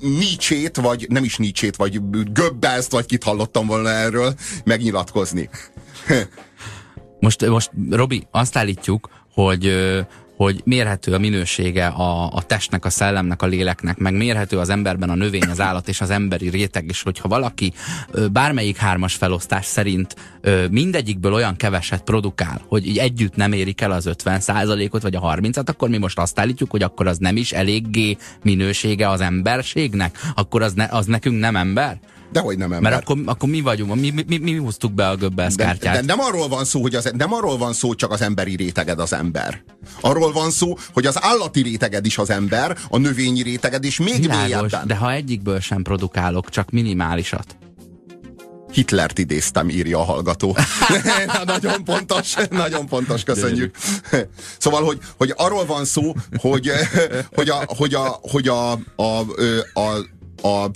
Nietzsét, vagy nem is Nietzsét, vagy Göbbelszt, vagy kit hallottam volna erről megnyilatkozni. most, most Robi, azt állítjuk, hogy hogy mérhető a minősége a, a testnek, a szellemnek, a léleknek, meg mérhető az emberben a növény, az állat és az emberi réteg, és hogyha valaki bármelyik hármas felosztás szerint mindegyikből olyan keveset produkál, hogy így együtt nem érik el az 50%-ot vagy a 30-at, akkor mi most azt állítjuk, hogy akkor az nem is eléggé minősége az emberségnek, akkor az, ne, az nekünk nem ember? Dehogy nem ember. Mert akkor, akkor mi vagyunk, mi, mi, mi, mi húztuk be a Göbbels kártyát. De, de nem arról van szó, hogy az, nem arról van szó, csak az emberi réteged az ember. Arról van szó, hogy az állati réteged is az ember, a növényi réteged is még Világos, mélyebben. De ha egyikből sem produkálok, csak minimálisat. Hitlert idéztem, írja a hallgató. nagyon pontos, nagyon pontos, köszönjük. Szóval, hogy, hogy arról van szó, hogy, hogy, a, hogy, a, hogy a, a, a, a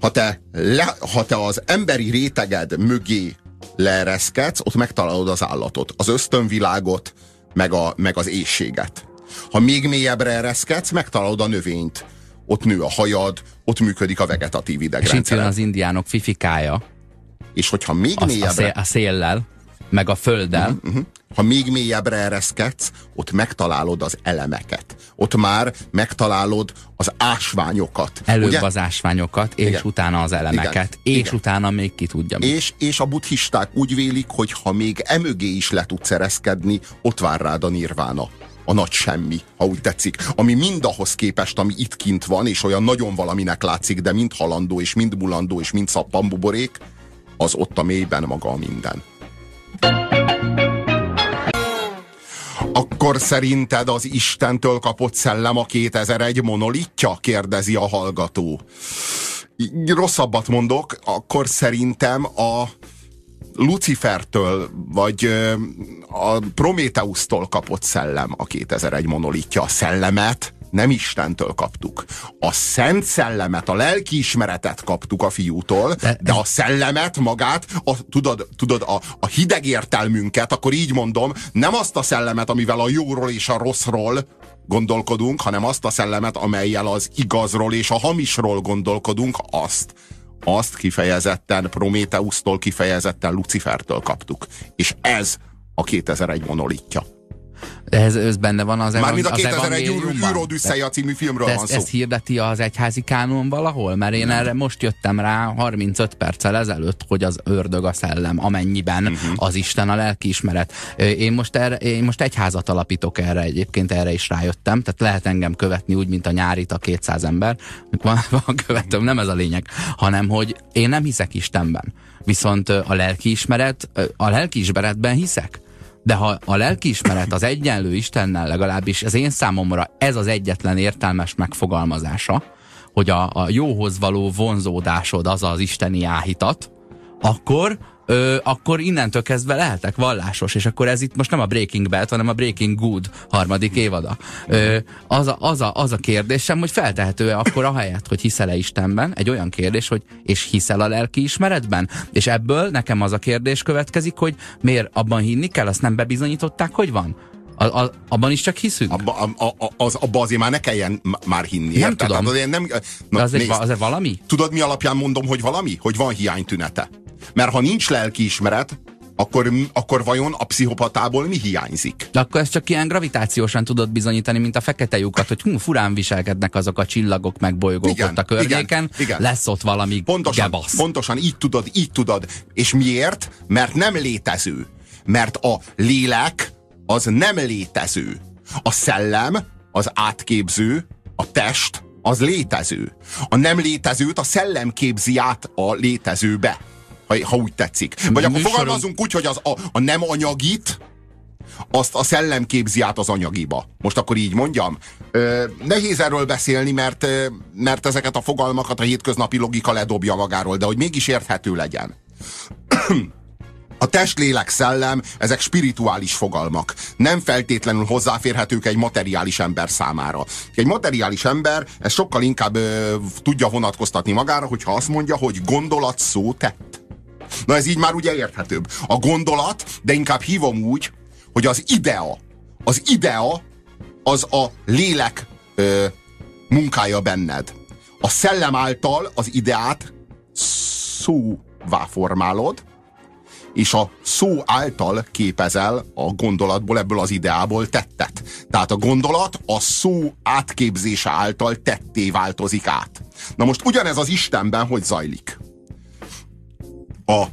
ha te, le, ha te az emberi réteged mögé leereszkedsz, ott megtalálod az állatot, az ösztönvilágot, meg, a, meg az éjséget. Ha még mélyebbre ereszkedsz, megtalálod a növényt. Ott nő a hajad, ott működik a vegetatív idegrendszer. És itt az indiánok fifikája. És hogyha még az, mélyebbre... A, szél, a széllel meg a földdel. Uh-huh, uh-huh. Ha még mélyebbre ereszkedsz, ott megtalálod az elemeket. Ott már megtalálod az ásványokat. Előbb ugye? az ásványokat, és Igen. utána az elemeket, Igen. és Igen. utána még ki tudja. És, és a buddhisták úgy vélik, hogy ha még emögé is le tudsz ereszkedni, ott vár rád a nirvána a nagy semmi, ha úgy tetszik, ami mind ahhoz képest, ami itt kint van, és olyan nagyon valaminek látszik, de mind halandó, és mind mulandó, és mind szappanbuborék, az ott a mélyben maga a minden. Akkor szerinted az Istentől kapott szellem a 2001 monolitja? kérdezi a hallgató. Rosszabbat mondok, akkor szerintem a Lucifertől, vagy a Prométeusztól kapott szellem a 2001 monolitja. A szellemet nem Istentől kaptuk. A szent szellemet, a lelkiismeretet kaptuk a fiútól, de, de a szellemet magát, a, tudod, tudod a, a hideg értelmünket, akkor így mondom, nem azt a szellemet, amivel a jóról és a rosszról gondolkodunk, hanem azt a szellemet, amelyel az igazról és a hamisról gondolkodunk, azt azt kifejezetten Prométeusztól, kifejezetten Lucifertől kaptuk. És ez a 2001 monolitja. Ez, ez benne van az Mármint a 2001 űrodüsszeja című filmről van szó. Ezt hirdeti az egyházi kánon valahol? Mert én erre most jöttem rá 35 perccel ezelőtt, hogy az ördög a szellem, amennyiben uh-huh. az Isten a lelkiismeret. Én most, erre, én most egyházat alapítok erre egyébként, erre is rájöttem, tehát lehet engem követni úgy, mint a nyárit a 200 ember. Van, van követőm, nem ez a lényeg, hanem hogy én nem hiszek Istenben. Viszont a lelkiismeret, a lelkiismeretben hiszek de ha a lelkiismeret az egyenlő Istennel legalábbis az én számomra ez az egyetlen értelmes megfogalmazása, hogy a, a jóhoz való vonzódásod az az isteni áhítat, akkor ö, akkor innentől kezdve lehetek vallásos, és akkor ez itt most nem a Breaking Bad, hanem a Breaking Good harmadik évada. Ö, az, a, az, a, az a kérdésem, hogy feltehető-e akkor a helyet, hogy hiszel-e Istenben, egy olyan kérdés, hogy és hiszel a lelki ismeretben? És ebből nekem az a kérdés következik, hogy miért abban hinni kell, azt nem bebizonyították, hogy van? A, a, abban is csak hiszünk? Abba, a, a, az, abba azért már ne kelljen már hinni. Nem érted? tudom. Tehát azért nem, De az, egy, nézd, az egy valami? Tudod, mi alapján mondom, hogy valami? Hogy van hiánytünete. Mert ha nincs lelkiismeret, akkor, akkor vajon a pszichopatából mi hiányzik? De akkor ezt csak ilyen gravitációsan tudod bizonyítani, mint a fekete lyukat, hogy hú, furán viselkednek azok a csillagok meg bolygók Igen, ott a környéken, igen, igen. lesz ott valami Pontosan, gebasz. pontosan így tudod, így tudod. És miért? Mert nem létező. Mert a lélek az nem létező. A szellem az átképző, a test az létező. A nem létezőt a szellem képzi át a létezőbe, ha, ha úgy tetszik. Vagy akkor fogalmazunk úgy, hogy az a, a nem anyagit, azt a szellem képzi át az anyagiba. Most akkor így mondjam. Ö, nehéz erről beszélni, mert, mert ezeket a fogalmakat a hétköznapi logika ledobja magáról, de hogy mégis érthető legyen. A test, lélek, szellem, ezek spirituális fogalmak. Nem feltétlenül hozzáférhetők egy materiális ember számára. Egy materiális ember ezt sokkal inkább ö, tudja vonatkoztatni magára, hogyha azt mondja, hogy gondolat szó tett. Na ez így már ugye érthetőbb. A gondolat, de inkább hívom úgy, hogy az idea, az idea az a lélek ö, munkája benned. A szellem által az ideát szóvá formálod, és a szó által képezel a gondolatból, ebből az ideából tettet. Tehát a gondolat a szó átképzése által tetté változik át. Na most ugyanez az Istenben hogy zajlik? A,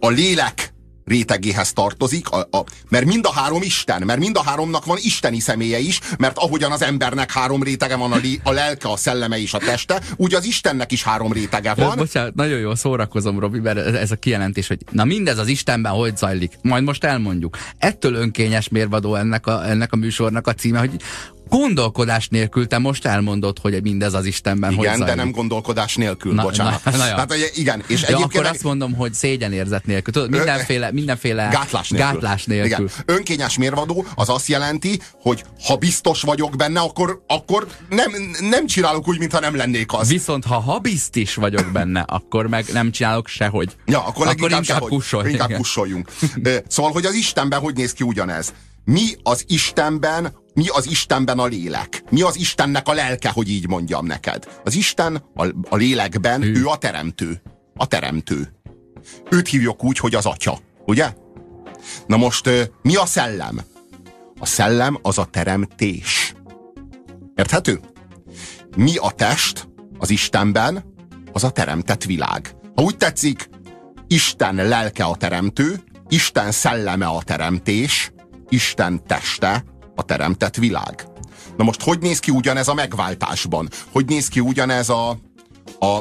a lélek rétegéhez tartozik, a, a, mert mind a három Isten, mert mind a háromnak van isteni személye is, mert ahogyan az embernek három rétege van, a, lé, a lelke, a szelleme és a teste, úgy az Istennek is három rétege Van. van. Bocsánat, nagyon jól szórakozom, Robi, mert ez a kijelentés, hogy na mindez az Istenben hogy zajlik. Majd most elmondjuk. Ettől önkényes mérvadó ennek a, ennek a műsornak a címe, hogy gondolkodás nélkül te most elmondod, hogy mindez az Istenben hogy Igen, zajlik. de nem gondolkodás nélkül, Na- bocsánat. na- na jó. Tehát, hogy igen, és Ja, egyébként akkor azt mondom, hogy szégyenérzet nélkül. Tudod, mindenféle, mindenféle Gátlás nélkül. gátlás nélkül. Igen. Önkényes mérvadó az azt jelenti, hogy ha biztos vagyok benne, akkor, akkor nem, nem csinálok úgy, mintha nem lennék az. Viszont ha habizt is vagyok benne, akkor meg nem csinálok sehogy. Ja, akkor, akkor inkább kussolj. Inkább igen. kussoljunk. Szóval, hogy az Istenben hogy néz ki ugyanez? Mi az Istenben, mi az Istenben a lélek? Mi az Istennek a lelke, hogy így mondjam neked? Az Isten a, a lélekben, ő. ő a teremtő. A teremtő. Őt hívjuk úgy, hogy az atya. Ugye? Na most mi a szellem? A szellem az a teremtés. Érthető? Mi a test az Istenben? Az a teremtett világ. Ha úgy tetszik, Isten lelke a teremtő, Isten szelleme a teremtés, Isten teste a teremtett világ. Na most hogy néz ki ugyanez a megváltásban? Hogy néz ki ugyanez a, a,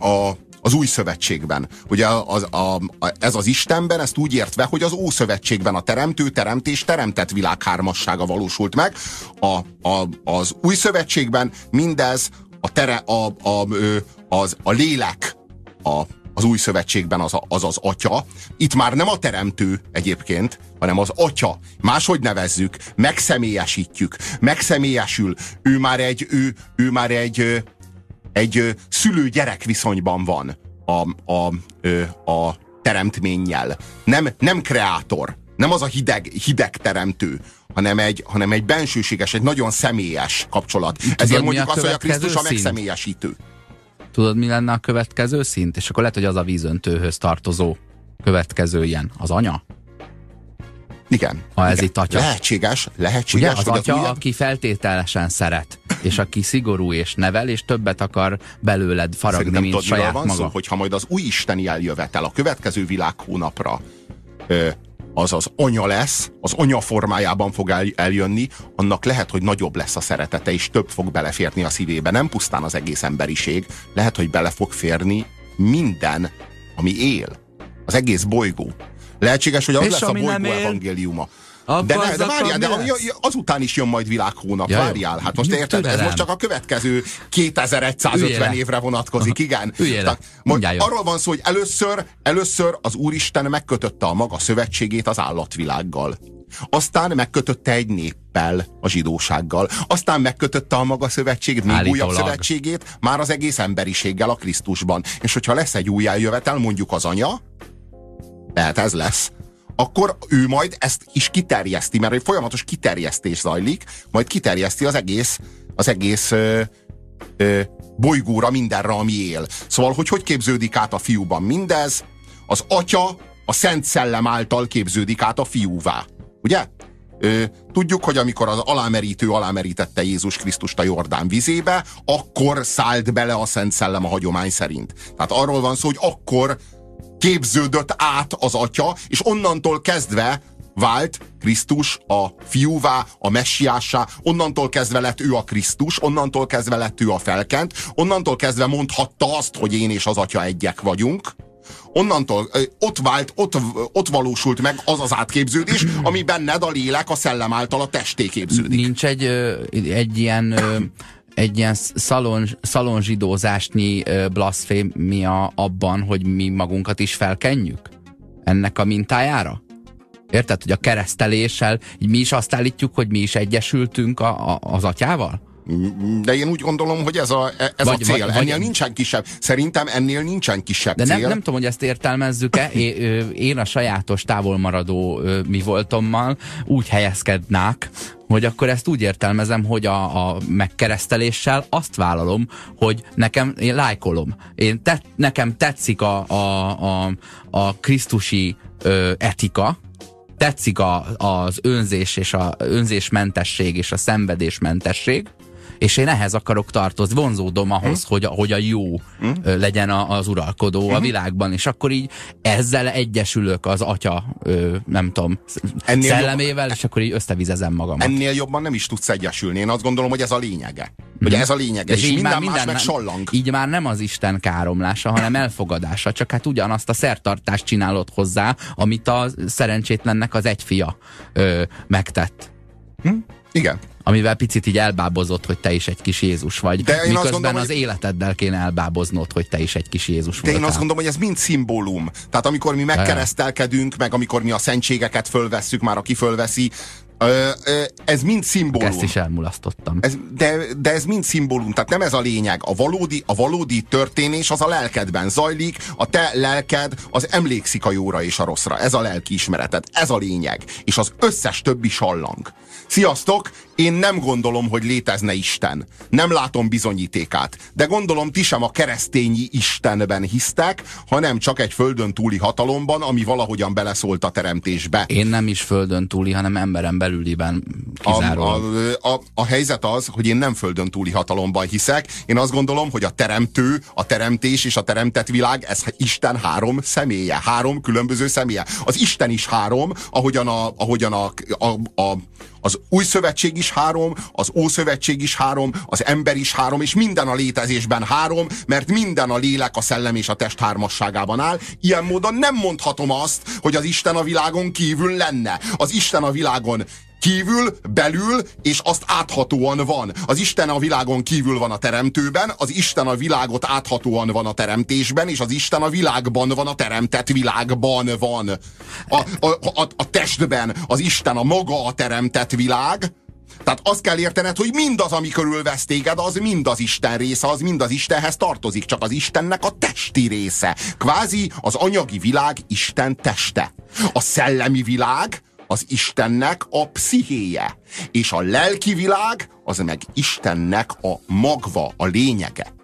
a az új szövetségben. Ugye az, a, a, ez az Istenben, ezt úgy értve, hogy az Ószövetségben a teremtő, teremtés, teremtett világ hármassága valósult meg. A, a, az új szövetségben mindez a, tere, a, a, az, a lélek a, az új szövetségben az, a, az az atya. Itt már nem a teremtő egyébként, hanem az atya. Máshogy nevezzük, megszemélyesítjük, megszemélyesül. Ő már egy, ő, ő már egy, egy szülő-gyerek viszonyban van a, a, a teremtménnyel. Nem, nem kreátor, nem az a hideg, hideg teremtő, hanem egy, hanem egy bensőséges, egy nagyon személyes kapcsolat. Ezért mi mondjuk azt, hogy a Krisztus a megszemélyesítő. Tudod, mi lenne a következő szint? És akkor lehet, hogy az a vízöntőhöz tartozó következő ilyen. Az anya? Igen. Ha ez igen. itt atya. Lehetséges, Ugye? lehetséges, Az hogy atya, az újabb... aki feltételesen szeret, és aki szigorú és nevel, és többet akar belőled faragni, Szerintem mint tudod, saját van maga. szó, hogyha majd az új isteni eljövetel a következő világhónapra ö, az az anya lesz, az anya formájában fog el, eljönni, annak lehet, hogy nagyobb lesz a szeretete, és több fog beleférni a szívébe. Nem pusztán az egész emberiség, lehet, hogy bele fog férni minden, ami él. Az egész bolygó. Lehetséges, hogy az És lesz a bolygó él? evangéliuma. De, ne, de várjál, de azután is jön majd világhónap, Ja, várjál. Hát most érted, ez most csak a következő 2150 Üljél évre vonatkozik, igen. Tehát arról van szó, hogy először, először az Úristen megkötötte a maga szövetségét az állatvilággal. Aztán megkötötte egy néppel, a zsidósággal. Aztán megkötötte a maga szövetségét, még Állítólag. újabb szövetségét, már az egész emberiséggel a Krisztusban. És hogyha lesz egy új eljövetel, mondjuk az anya, lehet ez lesz, akkor ő majd ezt is kiterjeszti, mert egy folyamatos kiterjesztés zajlik, majd kiterjeszti az egész, az egész ö, ö, bolygóra, mindenre, ami él. Szóval, hogy hogy képződik át a fiúban mindez? Az atya a Szent Szellem által képződik át a fiúvá. Ugye? Ö, tudjuk, hogy amikor az alámerítő alámerítette Jézus Krisztust a Jordán vizébe, akkor szállt bele a Szent Szellem a hagyomány szerint. Tehát arról van szó, hogy akkor képződött át az atya, és onnantól kezdve vált Krisztus a fiúvá, a messiássá, onnantól kezdve lett ő a Krisztus, onnantól kezdve lett ő a felkent, onnantól kezdve mondhatta azt, hogy én és az atya egyek vagyunk, onnantól ott vált, ott, ott valósult meg az az átképződés, ami benned a lélek a szellem által a testé képződik. Nincs egy, egy ilyen egy ilyen szalon, szalonzsidózásnyi blaszfémia abban, hogy mi magunkat is felkenjük? Ennek a mintájára? Érted, hogy a kereszteléssel mi is azt állítjuk, hogy mi is egyesültünk a, a, az atyával? De én úgy gondolom, hogy ez a, ez vagy, a cél. Vagy, ennél vagy, nincsen kisebb. Szerintem ennél nincsen kisebb de cél. Nem, nem tudom, hogy ezt értelmezzük-e. Én a sajátos távolmaradó mi voltommal úgy helyezkednák, hogy akkor ezt úgy értelmezem, hogy a, a megkereszteléssel azt vállalom, hogy nekem, én lájkolom. Én te, nekem tetszik a, a, a, a krisztusi ö, etika, tetszik a, az önzés és a önzésmentesség és a szenvedésmentesség, és én ehhez akarok tartozni, vonzódom ahhoz, hmm. hogy, a, hogy a jó hmm. legyen a, az uralkodó hmm. a világban, és akkor így ezzel egyesülök az atya, ö, nem tudom, ennél szellemével, jobb, és akkor így összevizezem magamat. Ennél jobban nem is tudsz egyesülni. Én azt gondolom, hogy ez a lényege. Hogy hmm. ez a lényege, és, és minden már, minden, más meg sallang. Így már nem az Isten káromlása, hanem elfogadása, csak hát ugyanazt a szertartást csinálod hozzá, amit a szerencsétlennek az egy fia ö, megtett. Hm? Igen amivel picit így elbábozott, hogy te is egy kis Jézus vagy. De én miközben gondolom, az hogy... életeddel kéne elbáboznod, hogy te is egy kis Jézus De voltál. én azt gondolom, hogy ez mind szimbólum. Tehát amikor mi megkeresztelkedünk, meg amikor mi a szentségeket fölvesszük, már aki fölveszi, ez mind szimbólum. Ezt is elmulasztottam. Ez, de, de ez mind szimbólum, tehát nem ez a lényeg. A valódi, a valódi történés az a lelkedben zajlik, a te lelked az emlékszik a jóra és a rosszra. Ez a lelki ismereted, ez a lényeg. És az összes többi sallang. Sziasztok! Én nem gondolom, hogy létezne Isten. Nem látom bizonyítékát. De gondolom ti sem a keresztényi Istenben hisztek, hanem csak egy földön túli hatalomban, ami valahogyan beleszólt a teremtésbe. Én nem is földön túli, hanem emberen belüliben kizárólag. A, a, a, a helyzet az, hogy én nem földön túli hatalomban hiszek. Én azt gondolom, hogy a teremtő, a teremtés és a teremtett világ, ez Isten három személye, három különböző személye. Az Isten is három, ahogyan a, ahogyan a, a, a az új szövetség is három, az ószövetség is három, az ember is három, és minden a létezésben három, mert minden a lélek, a szellem és a test hármasságában áll. Ilyen módon nem mondhatom azt, hogy az Isten a világon kívül lenne. Az Isten a világon kívül, belül, és azt áthatóan van. Az Isten a világon kívül van a teremtőben, az Isten a világot áthatóan van a teremtésben, és az Isten a világban van, a teremtett világban van. A, a, a, a testben az Isten a maga a teremtett világ, tehát azt kell értened, hogy mindaz, ami körülvesz téged, az mind az Isten része, az mind az Istenhez tartozik, csak az Istennek a testi része. Kvázi az anyagi világ Isten teste. A szellemi világ az Istennek a pszichéje, és a lelki világ az meg Istennek a magva, a lényege.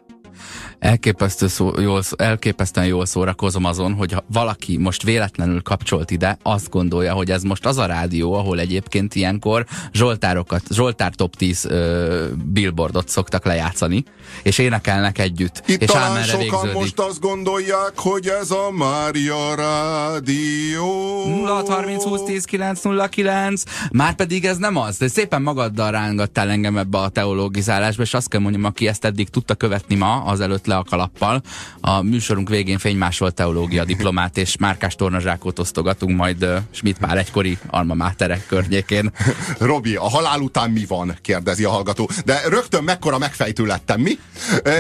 Elképesztő szó, jól, elképesztően jól szórakozom azon, hogy ha valaki most véletlenül kapcsolt ide, azt gondolja, hogy ez most az a rádió, ahol egyébként ilyenkor Zsoltárokat, Zsoltár Top 10 ö, billboardot szoktak lejátszani, és énekelnek együtt. Itt és talán sokan végződik. most azt gondolják, hogy ez a Mária Rádió. 0 30 20 10 9 0 9 Már pedig ez nem az, de szépen magaddal rángattál engem ebbe a teológizálásba, és azt kell mondjam, aki ezt eddig tudta követni ma, az előtt le a kalappal. A műsorunk végén fénymásolt teológia diplomát és márkás tornazsákot osztogatunk majd Schmidt pár egykori alma máterek környékén. Robi, a halál után mi van? kérdezi a hallgató. De rögtön mekkora megfejtő lettem, mi? E,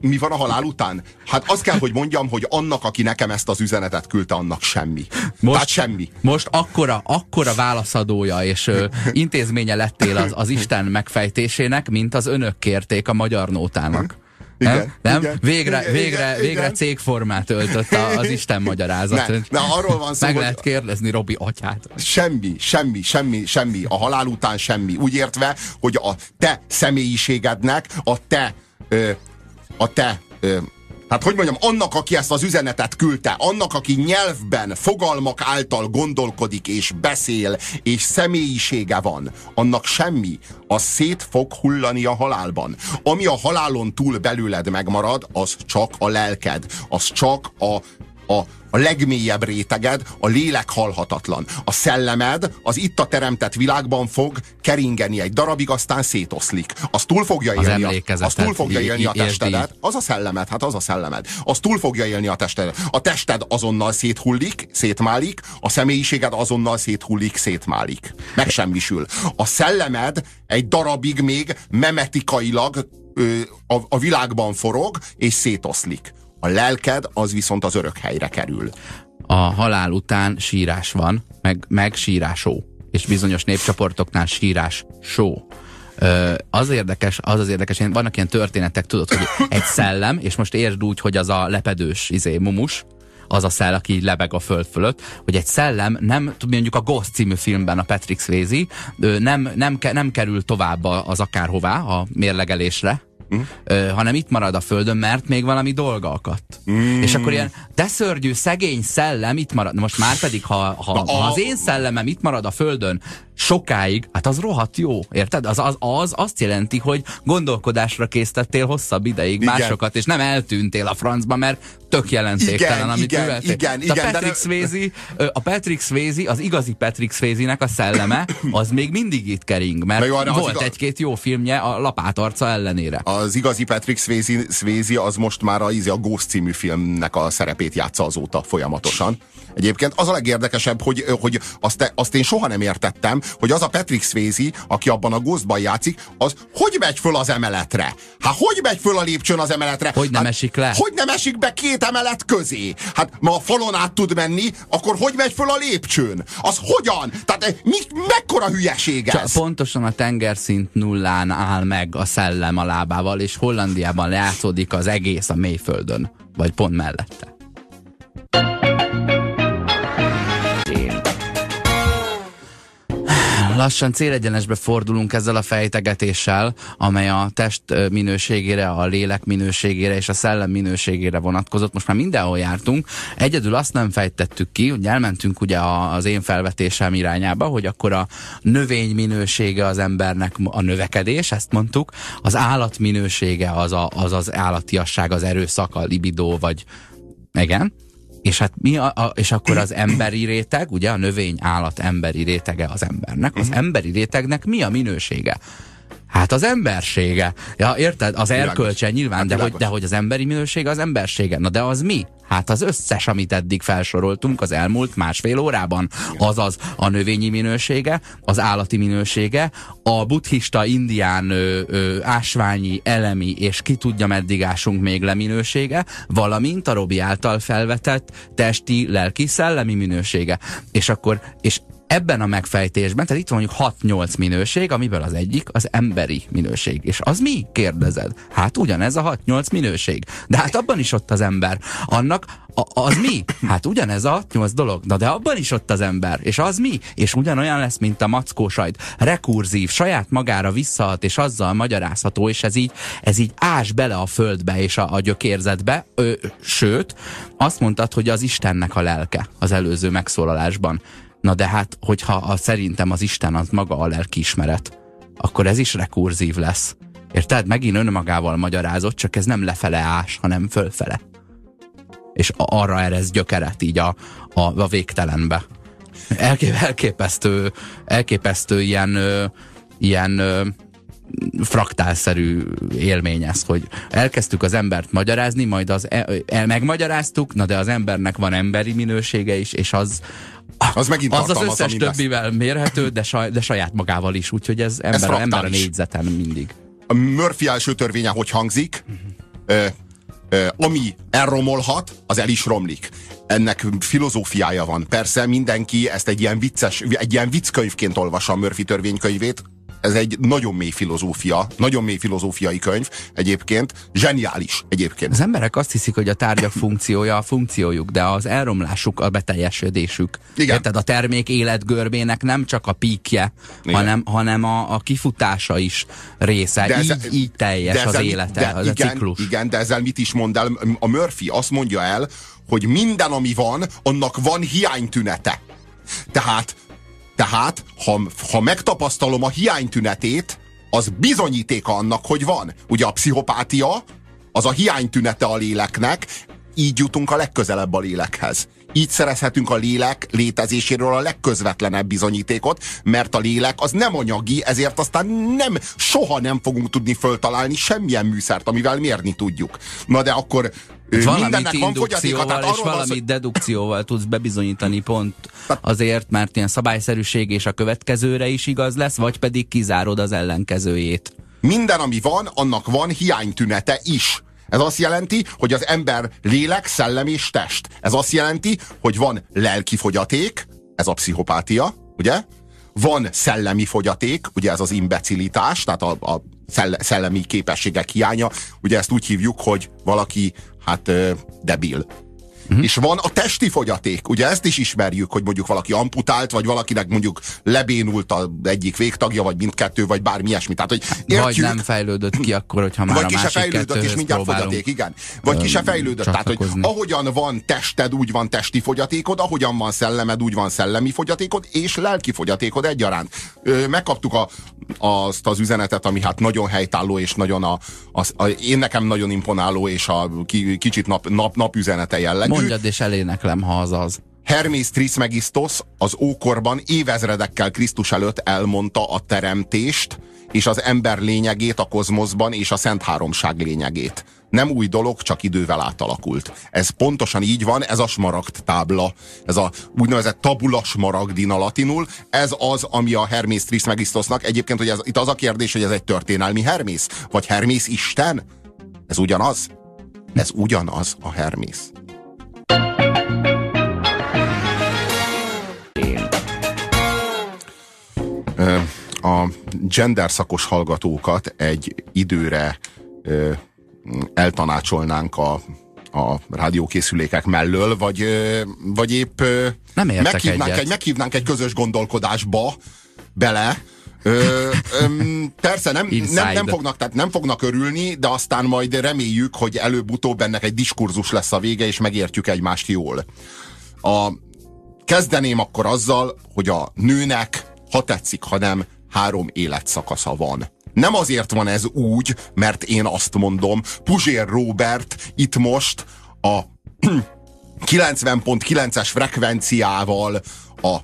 mi van a halál után? Hát azt kell, hogy mondjam, hogy annak, aki nekem ezt az üzenetet küldte, annak semmi. Most, Tehát semmi. Most akkora, akkora válaszadója és ö, intézménye lettél az, az Isten megfejtésének, mint az önök kérték a magyar nótának. Igen, igen, nem? igen, végre, igen, végre, igen, végre igen. cégformát öltött a- az Isten magyarázat. Ne, ne, arról van szó, Meg hogy- lehet kérdezni Robi atyát. Semmi, semmi, semmi, semmi. A halál után semmi. Úgy értve, hogy a te személyiségednek, a te, ö, a te, ö, hát hogy mondjam, annak, aki ezt az üzenetet küldte, annak, aki nyelvben, fogalmak által gondolkodik és beszél, és személyisége van, annak semmi. Az szét fog hullani a halálban. Ami a halálon túl belőled megmarad, az csak a lelked. Az csak a, a, a legmélyebb réteged, a lélek halhatatlan. A szellemed az itt a teremtett világban fog keringeni egy darabig, aztán szétoszlik. Az túl fogja Az élni, a, az túl fogja élni a testedet. Az a szellemed, hát az a szellemed. Az túl fogja élni a testedet. A tested azonnal széthullik, szétmálik, a személyiséged azonnal széthullik, szétmálik. Megsemmisül. A szellemed egy darabig még memetikailag a, a világban forog, és szétoszlik. A lelked az viszont az örök helyre kerül. A halál után sírás van, meg, meg sírásó. És bizonyos népcsoportoknál sírás só. Az érdekes, az az érdekes, vannak ilyen történetek, tudod, hogy egy szellem, és most értsd úgy, hogy az a lepedős izé, mumus, az a szell, aki így lebeg a föld fölött, hogy egy szellem nem, mondjuk a Ghost című filmben a Patrick Swayze nem, nem, nem kerül tovább az akárhová, a mérlegelésre, Ö, hanem itt marad a földön, mert még valami dolga akadt. Mm. És akkor ilyen, de szörnyű, szegény szellem itt marad. Most már pedig, ha, ha, Na, ha az én szellemem itt marad a földön sokáig, hát az rohadt jó, érted? Az, az, az azt jelenti, hogy gondolkodásra késztettél hosszabb ideig Igen. másokat, és nem eltűntél a francba, mert tök jelentéktelen, Igen, amit igen, műveltél. igen, igen, a de Patrick ne- Swayze, a Patrick Swayze, az igazi Patrick Swayze-nek a szelleme, az még mindig itt kering, mert jó, volt igaz- egy-két jó filmje a lapátarca ellenére. Az igazi Patrick Swayze, Swayze az most már a, a Ghost című filmnek a szerepét játsza azóta folyamatosan. Egyébként az a legérdekesebb, hogy, hogy azt, azt én soha nem értettem, hogy az a Patrick Swayze, aki abban a Ghostban játszik, az hogy megy föl az emeletre? Hát hogy megy föl a lépcsőn az emeletre? Hogy nem hát, esik le? Hogy nem esik be két emelet közé? Hát ma a falon át tud menni, akkor hogy megy föl a lépcsőn? Az hogyan? Tehát eh, mi, mekkora hülyeség Csak ez? pontosan a tengerszint nullán áll meg a szellem a lábával, és Hollandiában lejátszódik az egész a mélyföldön, vagy pont mellette. Lassan célegyenesbe fordulunk ezzel a fejtegetéssel, amely a test minőségére, a lélek minőségére és a szellem minőségére vonatkozott. Most már mindenhol jártunk. Egyedül azt nem fejtettük ki, hogy elmentünk ugye az én felvetésem irányába, hogy akkor a növény minősége az embernek a növekedés, ezt mondtuk, az állat minősége az a, az, az állatiasság, az erőszak, a libidó, vagy igen. És hát mi a, a, és akkor az emberi réteg, ugye a növény állat emberi rétege az embernek, az emberi rétegnek mi a minősége? Hát az embersége. Ja, érted? Az Világos. erkölcse nyilván, Hát de, hogy, de hogy az emberi minősége az embersége. Na de az mi? Hát az összes, amit eddig felsoroltunk az elmúlt másfél órában. Azaz a növényi minősége, az állati minősége, a buddhista, indián, ö, ö, ásványi, elemi és ki tudja meddig ásunk még le minősége, valamint a Robi által felvetett testi, lelki, szellemi minősége. És akkor, és ebben a megfejtésben, tehát itt mondjuk 6-8 minőség, amiből az egyik az emberi minőség. És az mi? Kérdezed. Hát ugyanez a 6-8 minőség. De hát abban is ott az ember. Annak a, az mi? Hát ugyanez a 8 dolog. Na de abban is ott az ember. És az mi? És ugyanolyan lesz, mint a mackósajt. Rekurzív, saját magára visszahat, és azzal magyarázható, és ez így, ez így ás bele a földbe és a, a gyökérzetbe. Ö, sőt, azt mondtad, hogy az Istennek a lelke az előző megszólalásban. Na de hát, hogyha a, szerintem az Isten az maga a lelkiismeret, akkor ez is rekurzív lesz. Érted? Megint önmagával magyarázott, csak ez nem lefele ás, hanem fölfele. És arra erez gyökeret így a, a, a végtelenbe. Elkép, elképesztő, elképesztő ilyen, ilyen fraktálszerű élmény ez, hogy elkezdtük az embert magyarázni, majd az el, el megmagyaráztuk, na de az embernek van emberi minősége is, és az Az megint az, az összes ami lesz. többivel mérhető, de, saj, de saját magával is, úgyhogy ez ember, ember a négyzeten mindig. a Murphy első törvénye hogy hangzik? Ö, ö, ami elromolhat, az el is romlik. Ennek filozófiája van. Persze mindenki ezt egy ilyen vicces, egy ilyen vicckönyvként olvassa a Murphy törvénykönyvét. Ez egy nagyon mély filozófia, nagyon mély filozófiai könyv egyébként, zseniális egyébként. Az emberek azt hiszik, hogy a tárgyak funkciója a funkciójuk, de az elromlásuk a beteljesedésük. Igen. Érted? A termék életgörbének nem csak a píkje, hanem, hanem a, a kifutása is része. De ezzel, így, így teljes de ezzel, az élete, de az igen, a ciklus. Igen, de ezzel mit is mond el? A Murphy azt mondja el, hogy minden, ami van, annak van hiánytünete. Tehát, tehát ha, ha megtapasztalom a hiánytünetét, az bizonyítéka annak, hogy van. Ugye a pszichopátia, az a hiánytünete a léleknek, így jutunk a legközelebb a lélekhez. Így szerezhetünk a lélek létezéséről a legközvetlenebb bizonyítékot, mert a lélek az nem anyagi, ezért aztán nem, soha nem fogunk tudni föltalálni semmilyen műszert, amivel mérni tudjuk. Na de akkor Valamit indukcióval és valamit az... dedukcióval tudsz bebizonyítani pont azért, mert ilyen szabályszerűség és a következőre is igaz lesz, vagy pedig kizárod az ellenkezőjét. Minden, ami van, annak van hiánytünete is. Ez azt jelenti, hogy az ember lélek, szellem és test. Ez azt jelenti, hogy van lelki fogyaték, ez a pszichopátia, ugye? Van szellemi fogyaték, ugye ez az imbecilitás, tehát a, a szellemi képességek hiánya. Ugye ezt úgy hívjuk, hogy valaki hát debil. Uh-huh. És van a testi fogyaték, ugye ezt is ismerjük, hogy mondjuk valaki amputált, vagy valakinek mondjuk lebénult az egyik végtagja, vagy mindkettő, vagy bármi ilyesmi. Tehát, hogy értjük, vagy nem fejlődött ki akkor, hogyha már vagy a ki se fejlődött, és mindjárt fogyaték, igen. Vagy ki se fejlődött. Tehát, hogy ahogyan van tested, úgy van testi fogyatékod, ahogyan van szellemed, úgy van szellemi fogyatékod, és lelki fogyatékod egyaránt. Megkaptuk a, azt az üzenetet, ami hát nagyon helytálló, és nagyon a, a, a én nekem nagyon imponáló, és a kicsit nap, nap, napüzenete jellegű. Mondjad, és eléneklem, ha az az. Hermész Trismegistos az ókorban évezredekkel Krisztus előtt elmondta a teremtést, és az ember lényegét a kozmoszban, és a Szent Háromság lényegét. Nem új dolog, csak idővel átalakult. Ez pontosan így van, ez a smaragd tábla, ez a úgynevezett tabula smaragdina latinul, ez az, ami a Hermész Trismegistosnak, egyébként, hogy ez, itt az a kérdés, hogy ez egy történelmi Hermész, vagy Hermész Isten? Ez ugyanaz? Ez ugyanaz a Hermész. A gender szakos hallgatókat egy időre eltanácsolnánk a, a rádiókészülékek mellől, vagy, vagy épp Nem meghívnánk, egy, meghívnánk egy közös gondolkodásba bele, Ö, ö, persze nem, nem, nem, fognak, tehát nem fognak örülni, de aztán majd reméljük, hogy előbb-utóbb ennek egy diskurzus lesz a vége, és megértjük egymást jól. A, kezdeném akkor azzal, hogy a nőnek, ha tetszik, ha nem, három életszakasza van. Nem azért van ez úgy, mert én azt mondom, Puzsér Robert itt most a 90.9-es frekvenciával a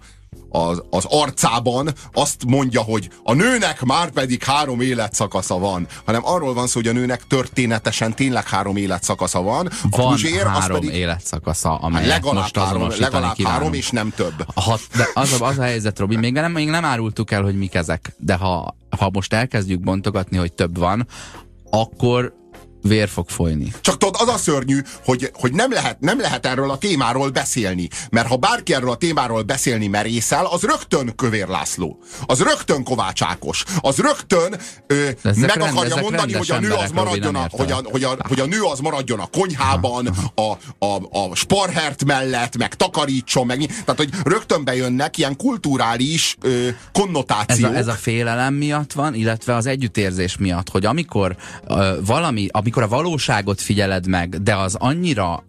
az, az arcában azt mondja, hogy a nőnek már pedig három életszakasza van, hanem arról van szó, hogy a nőnek történetesen tényleg három életszakasza van. A van Puzsér, három pedig, életszakasza, amelyet hát legalább most három, legalább három és nem több. Ha, de az, a, az a helyzet, Robi, még nem, még nem árultuk el, hogy mik ezek, de ha, ha most elkezdjük bontogatni, hogy több van, akkor vér fog folyni. Csak tudod, az a szörnyű, hogy, hogy nem, lehet, nem lehet erről a témáról beszélni. Mert ha bárki erről a témáról beszélni merészel, az rögtön Kövér László. Az rögtön Kovács Ákos. Az rögtön ö, meg rend, akarja mondani, hogy a nő az maradjon a, hogy a, hogy, a, hogy a nő az maradjon a konyhában, a, a, a sparhert mellett, meg takarítson, meg tehát, hogy rögtön bejönnek ilyen kulturális ö, konnotációk. Ez a, ez a félelem miatt van, illetve az együttérzés miatt, hogy amikor ö, valami, amikor amikor a valóságot figyeled meg, de az annyira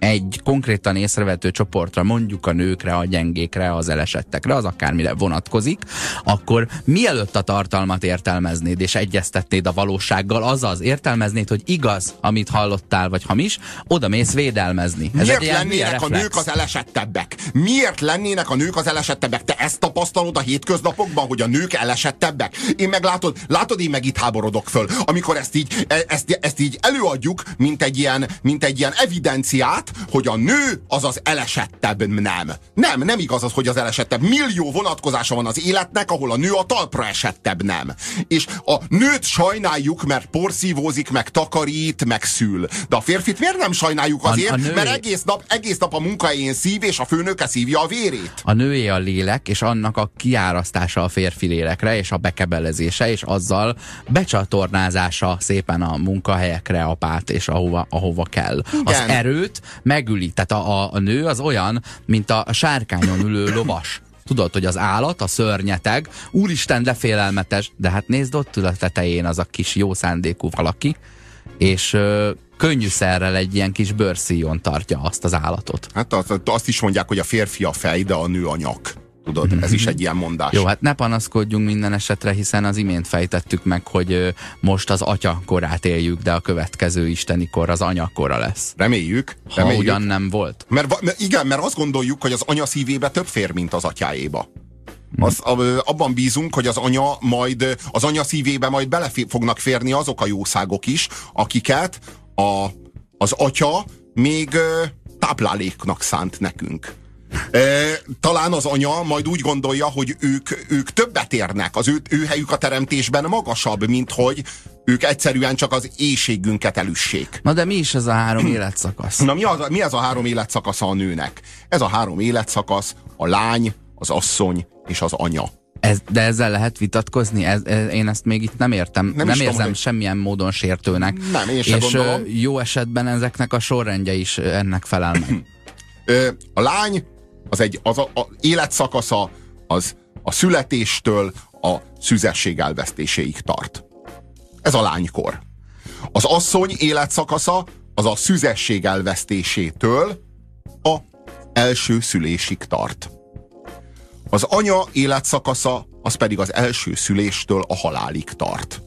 egy konkrétan észrevető csoportra, mondjuk a nőkre, a gyengékre, az elesettekre, az akármire vonatkozik, akkor mielőtt a tartalmat értelmeznéd és egyeztetnéd a valósággal, azaz értelmeznéd, hogy igaz, amit hallottál, vagy hamis, oda mész védelmezni. Ez Miért lennének a nők az elesettebbek? Miért lennének a nők az elesettebbek? Te ezt tapasztalod a hétköznapokban, hogy a nők elesettebbek? Én meg látod, látod, én meg itt háborodok föl. Amikor ezt így, e- ezt, ezt így előadjuk, mint egy ilyen, mint egy ilyen evidenciát, azt, hogy a nő az az elesettebb nem. Nem, nem igaz az, hogy az elesettebb. Millió vonatkozása van az életnek, ahol a nő a talpra esettebb nem. És a nőt sajnáljuk, mert porszívózik, meg takarít, meg szül. De a férfit miért nem sajnáljuk azért? A, a nő... Mert egész nap, egész nap a munkahelyén szív, és a főnöke szívja a vérét. A nőé a lélek, és annak a kiárasztása a férfi lélekre, és a bekebelezése, és azzal becsatornázása szépen a munkahelyekre, apát, és ahova, ahova kell. Igen. Az erőt megüli. Tehát a, a, a nő az olyan, mint a sárkányon ülő lovas. Tudod, hogy az állat, a szörnyeteg, úristen, de félelmetes, de hát nézd ott ül a tetején az a kis jó szándékú valaki, és ö, könnyűszerrel egy ilyen kis bőrszíjon tartja azt az állatot. Hát azt, is mondják, hogy a férfi a fej, de a nő a nyak. Tudod, ez is egy ilyen mondás. Jó, hát ne panaszkodjunk minden esetre, hiszen az imént fejtettük meg, hogy most az atya korát éljük, de a következő isteni kor az anyakora lesz. Reméljük. Ha reméljük. ugyan nem volt. Mert, mert igen, mert azt gondoljuk, hogy az anya szívébe több fér, mint az atyáéba. Az, abban bízunk, hogy az anya majd, az anya szívébe majd bele fognak férni azok a jószágok is, akiket a, az atya még tápláléknak szánt nekünk. Talán az anya majd úgy gondolja, hogy ők, ők többet érnek, az ő, ő helyük a teremtésben magasabb, mint hogy ők egyszerűen csak az éjségünket elüssék. Na de mi is ez a három életszakasz? Na mi, az, mi ez a három életszakasz a nőnek? Ez a három életszakasz a lány, az asszony és az anya. Ez, de ezzel lehet vitatkozni? Ez, ez, én ezt még itt nem értem. Nem, nem érzem tudom, semmilyen módon sértőnek. Nem, én És gondolom. jó esetben ezeknek a sorrendje is ennek felel meg. a lány az egy az a, a életszakasza az a születéstől a szüzesség elvesztéséig tart. Ez a lánykor. Az asszony életszakasza az a szüzesség elvesztésétől a első szülésig tart. Az anya életszakasza az pedig az első szüléstől a halálig tart.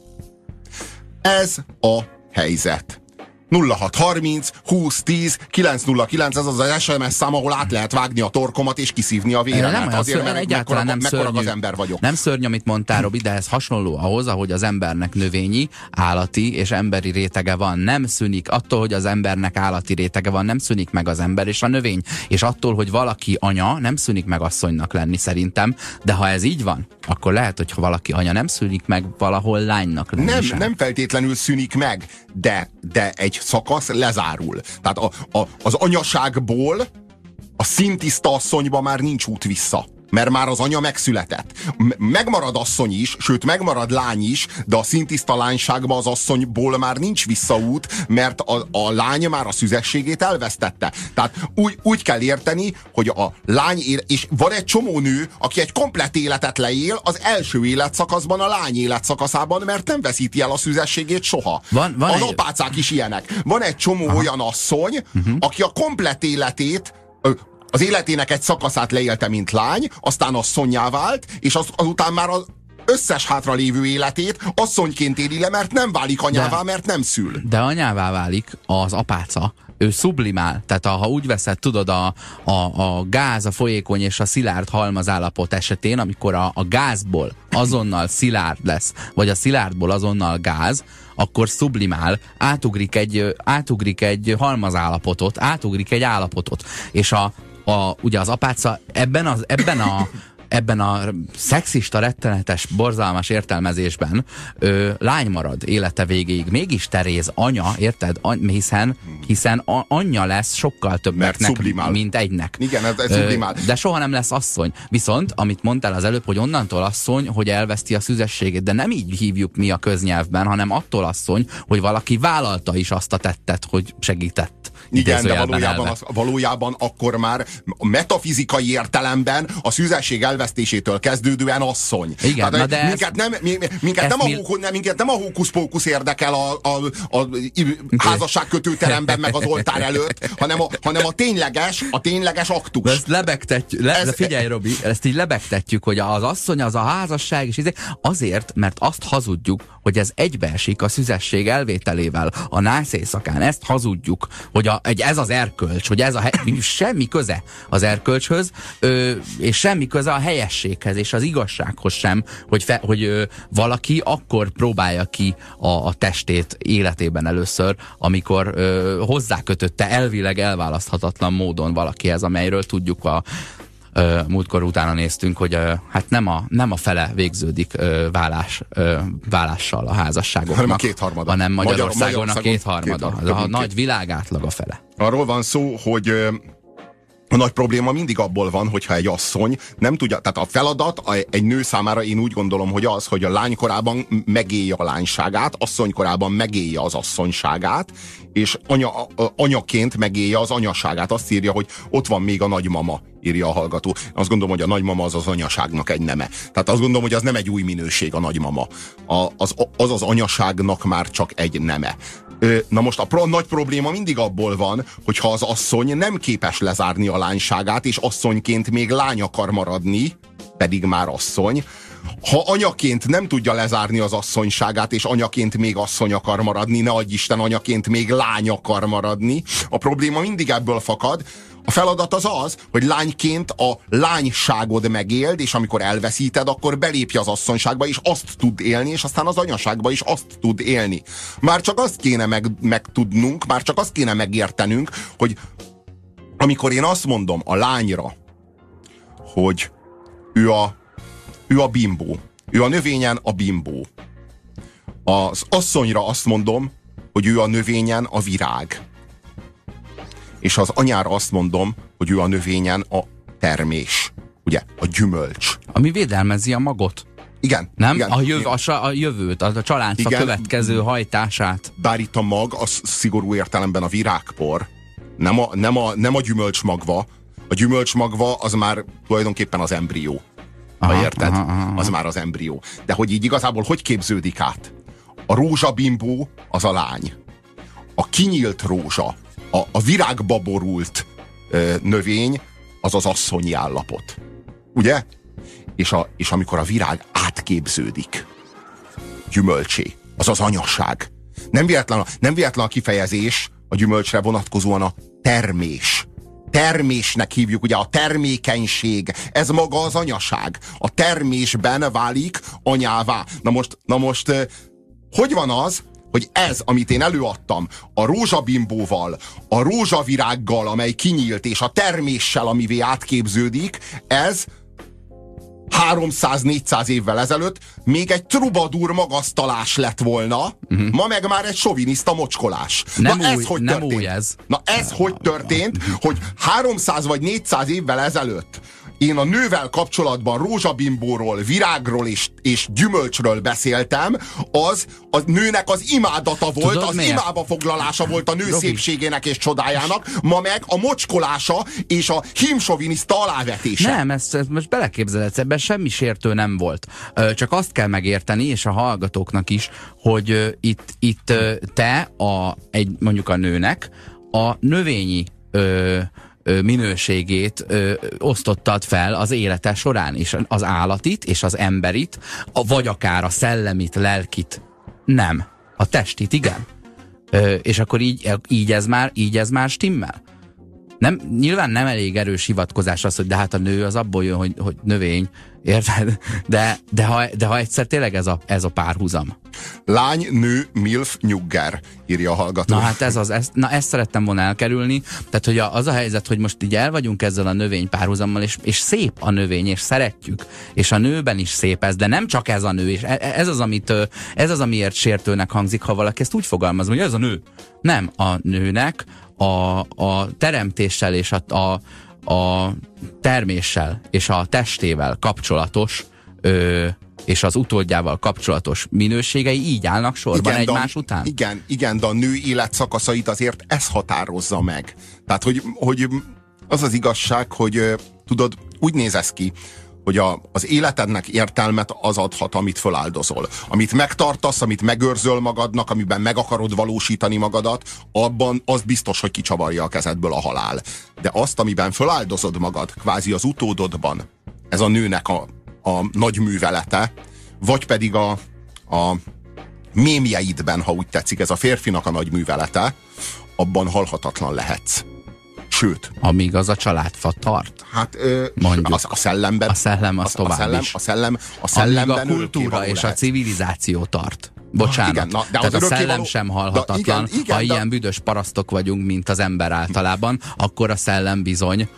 Ez a helyzet. 0630 20 10 909, ez az az SMS szám, ahol át lehet vágni a torkomat és kiszívni a véremet. Nem, azért, szörny, mert egyáltalán nem szörnyű, az ember vagyok. Nem szörnyű, amit mondtál, Robi, de ez hasonló ahhoz, ahogy az embernek növényi, állati és emberi rétege van. Nem szűnik attól, hogy az embernek állati rétege van, nem szűnik meg az ember és a növény. És attól, hogy valaki anya, nem szűnik meg asszonynak lenni szerintem. De ha ez így van, akkor lehet, hogy ha valaki anya nem szűnik meg, valahol lánynak lenni Nem, sem. nem feltétlenül szűnik meg, de, de egy szakasz lezárul. Tehát a, a, az anyaságból a szintiszta asszonyba már nincs út vissza mert már az anya megszületett. Megmarad asszony is, sőt megmarad lány is, de a szintiszta lányságban az asszonyból már nincs visszaút, mert a, a lány már a szüzességét elvesztette. Tehát úgy, úgy kell érteni, hogy a lány él, és van egy csomó nő, aki egy komplet életet leél az első életszakaszban, a lány életszakaszában, mert nem veszíti el a szüzességét soha. Van, van az egy... apácák is ilyenek. Van egy csomó Aha. olyan asszony, uh-huh. aki a komplet életét az életének egy szakaszát leélte, mint lány, aztán asszonyá vált, és az, azután már az összes hátralévő életét asszonyként éli le, mert nem válik anyává, de, mert nem szül. De anyává válik az apáca, ő sublimál, tehát ha úgy veszed, tudod, a, a, a gáz, a folyékony és a szilárd halmazállapot esetén, amikor a, a gázból azonnal szilárd lesz, vagy a szilárdból azonnal gáz, akkor sublimál, átugrik egy, átugrik egy halmazállapotot, átugrik egy állapotot, és a, a, ugye az apáca ebben, az, ebben a ebben a szexista, rettenetes, borzalmas értelmezésben ö, lány marad élete végéig. Mégis Teréz anya, érted? Any, hiszen, hiszen a, anyja lesz sokkal többeknek, mint egynek. Igen, ez, ez ö, De soha nem lesz asszony. Viszont, amit mondtál az előbb, hogy onnantól asszony, hogy elveszti a szüzességét, de nem így hívjuk mi a köznyelvben, hanem attól asszony, hogy valaki vállalta is azt a tettet, hogy segített. Igen, de valójában, az, valójában akkor már metafizikai értelemben a szüzesség elvesztésétől kezdődően asszony. Igen, Tehát, de minket, ez, nem, minket, nem mi... a hókusz, nem, minket nem a hókusz-pókusz érdekel a, a, a, a házasságkötő teremben meg az oltár előtt, hanem a, hanem a tényleges, a tényleges aktus. De ezt lebegtetjük, le, ez, figyelj Robi, ezt így lebegtetjük, hogy az asszony az a házasság, és azért, mert azt hazudjuk, hogy ez egybeesik a szüzesség elvételével a nász éjszakán. Ezt hazudjuk, hogy a a, egy, ez az erkölcs, hogy ez a semmi köze az erkölcshöz, ö, és semmi köze a helyességhez és az igazsághoz sem, hogy, fe, hogy ö, valaki akkor próbálja ki a, a testét életében először, amikor ö, hozzákötötte elvileg elválaszthatatlan módon valakihez, amelyről tudjuk a múltkor utána néztünk, hogy hát nem a, nem a fele végződik vállás, vállással a házasságoknak. Hanem a kétharmada. Hanem Magyarországon, Magyar, Magyarországon a kétharmada. kétharmada. A nagy világ átlag a fele. Arról van szó, hogy a nagy probléma mindig abból van, hogyha egy asszony nem tudja, tehát a feladat a, egy nő számára én úgy gondolom, hogy az, hogy a lány korában megélje a lányságát, asszony korában megélje az asszonyságát, és anya, anyaként megélje az anyaságát. Azt írja, hogy ott van még a nagymama, írja a hallgató. Azt gondolom, hogy a nagymama az az anyaságnak egy neme. Tehát azt gondolom, hogy az nem egy új minőség a nagymama. A, az, az az anyaságnak már csak egy neme. Na most a pro, nagy probléma mindig abból van, hogyha az asszony nem képes lezárni a lányságát, és asszonyként még lány akar maradni, pedig már asszony, ha anyaként nem tudja lezárni az asszonyságát, és anyaként még asszony akar maradni, ne adj Isten, anyaként még lány akar maradni, a probléma mindig ebből fakad, a feladat az az, hogy lányként a lányságod megéld, és amikor elveszíted, akkor belépj az asszonyságba, és azt tud élni, és aztán az anyaságba is azt tud élni. Már csak azt kéne meg, megtudnunk, már csak azt kéne megértenünk, hogy amikor én azt mondom a lányra, hogy ő a, ő a bimbó, ő a növényen a bimbó. Az asszonyra azt mondom, hogy ő a növényen a virág. És az anyára azt mondom, hogy ő a növényen a termés. Ugye? A gyümölcs. Ami védelmezi a magot. Igen. Nem? Igen, a, jöv, a, a jövőt, a, a családfa Igen. következő hajtását. Bár itt a mag, az szigorú értelemben a virágpor, nem a, nem a, nem a gyümölcsmagva. A gyümölcsmagva az már tulajdonképpen az embrió. Ha Aha, érted? aha, aha. Az már az embrió. De hogy így igazából hogy képződik át? A rózsabimbó az a lány. A kinyílt rózsa, a, a virágba borult ö, növény, az az asszonyi állapot. Ugye? És, a, és amikor a virág átképződik, gyümölcsé, az az anyaság. Nem véletlen, a- nem véletlen a kifejezés a gyümölcsre vonatkozóan a termés. Termésnek hívjuk, ugye a termékenység, ez maga az anyaság. A termésben válik anyává. Na most, na most, hogy van az, hogy ez, amit én előadtam, a rózsabimbóval, a rózsavirággal, amely kinyílt, és a terméssel, amivé átképződik, ez 300-400 évvel ezelőtt még egy trubadur magasztalás lett volna, uh-huh. ma meg már egy soviniszta mocskolás. Nem Na ez új- hogy nem történt? új ez. Na ez hogy történt, hogy 300 vagy 400 évvel ezelőtt én a nővel kapcsolatban rózsabimbóról, virágról és, és gyümölcsről beszéltem, az a nőnek az imádata volt, Tudod az miért? imába foglalása volt a nő Robi. szépségének és csodájának, ma meg a mocskolása és a himsoviniszta alávetése. Nem, ezt, ezt most beleképzeled, ebben semmi sértő nem volt. Csak azt kell megérteni, és a hallgatóknak is, hogy itt, itt te, a, egy, mondjuk a nőnek, a növényi ö, minőségét osztottad fel az élete során, és az állatit, és az emberit, a, vagy akár a szellemit, lelkit. Nem. A testit, igen. Ö, és akkor így, így, ez már, így ez már stimmel? Nem, nyilván nem elég erős hivatkozás az, hogy de hát a nő az abból jön, hogy, hogy növény, érted? De, de, ha, de ha egyszer tényleg ez a, ez a párhuzam. Lány, nő, milf, nyugger, írja a hallgató. Na hát ez az, ezt, na ezt szerettem volna elkerülni. Tehát, hogy a, az a helyzet, hogy most így el vagyunk ezzel a növény párhuzammal, és, és szép a növény, és szeretjük. És a nőben is szép ez, de nem csak ez a nő, és e- ez az, amit, ez az, amiért sértőnek hangzik, ha valaki ezt úgy fogalmaz, hogy ez a nő. Nem, a nőnek a, a teremtéssel és a, a, a terméssel és a testével kapcsolatos ö, és az utódjával kapcsolatos minőségei így állnak sorban de egymás a, után? Igen, igen, de a nő életszakaszait azért ez határozza meg. Tehát, hogy, hogy az az igazság, hogy tudod, úgy néz ez ki, hogy a, az életednek értelmet az adhat, amit föláldozol. Amit megtartasz, amit megőrzöl magadnak, amiben meg akarod valósítani magadat, abban az biztos, hogy kicsavarja a kezedből a halál. De azt, amiben föláldozod magad, kvázi az utódodban, ez a nőnek a, a nagy művelete, vagy pedig a, a mémjeidben, ha úgy tetszik, ez a férfinak a nagy művelete, abban halhatatlan lehetsz. Sőt. Amíg az a családfa tart. Hát ö, Mondjuk. Az, a szellemben. A szellem az, az tovább a szellem, is. A szellem, a szellemben Amíg a kultúra és lehet. a civilizáció tart. Bocsánat. Igen, na, de Tehát a szellem való... sem halhatatlan. igen, igen, ha de... ilyen büdös parasztok vagyunk, mint az ember általában, akkor a szellem bizony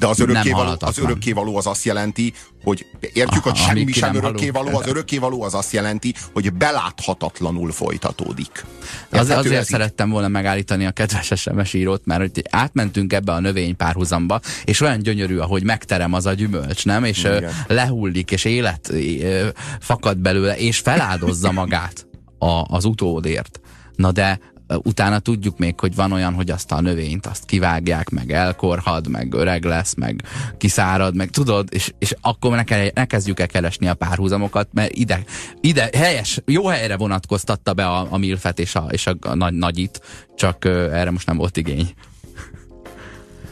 de az örökkévaló, az örökkévaló az azt jelenti, hogy értjük, hogy semmi sem örökkévaló, az örökkévaló az azt jelenti, hogy beláthatatlanul folytatódik. Az, azért eddig... szerettem volna megállítani a kedves SMS írót, mert hogy átmentünk ebbe a növény párhuzamba, és olyan gyönyörű, ahogy megterem az a gyümölcs, nem? És Igen. lehullik, és élet fakad belőle, és feláldozza magát a, az utódért. Na de utána tudjuk még, hogy van olyan, hogy azt a növényt azt kivágják, meg elkorhad, meg öreg lesz, meg kiszárad, meg tudod, és, és akkor ne, kell, ne kezdjük el keresni a párhuzamokat, mert ide, ide helyes, jó helyre vonatkoztatta be a, a milfet és a, és a, nagy, nagyit, csak erre most nem volt igény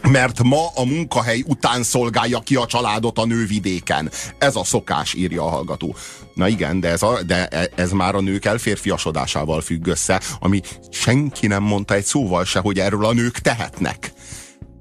mert ma a munkahely után szolgálja ki a családot a nővidéken. Ez a szokás, írja a hallgató. Na igen, de ez, a, de e, ez már a nők elférfiasodásával függ össze, ami senki nem mondta egy szóval se, hogy erről a nők tehetnek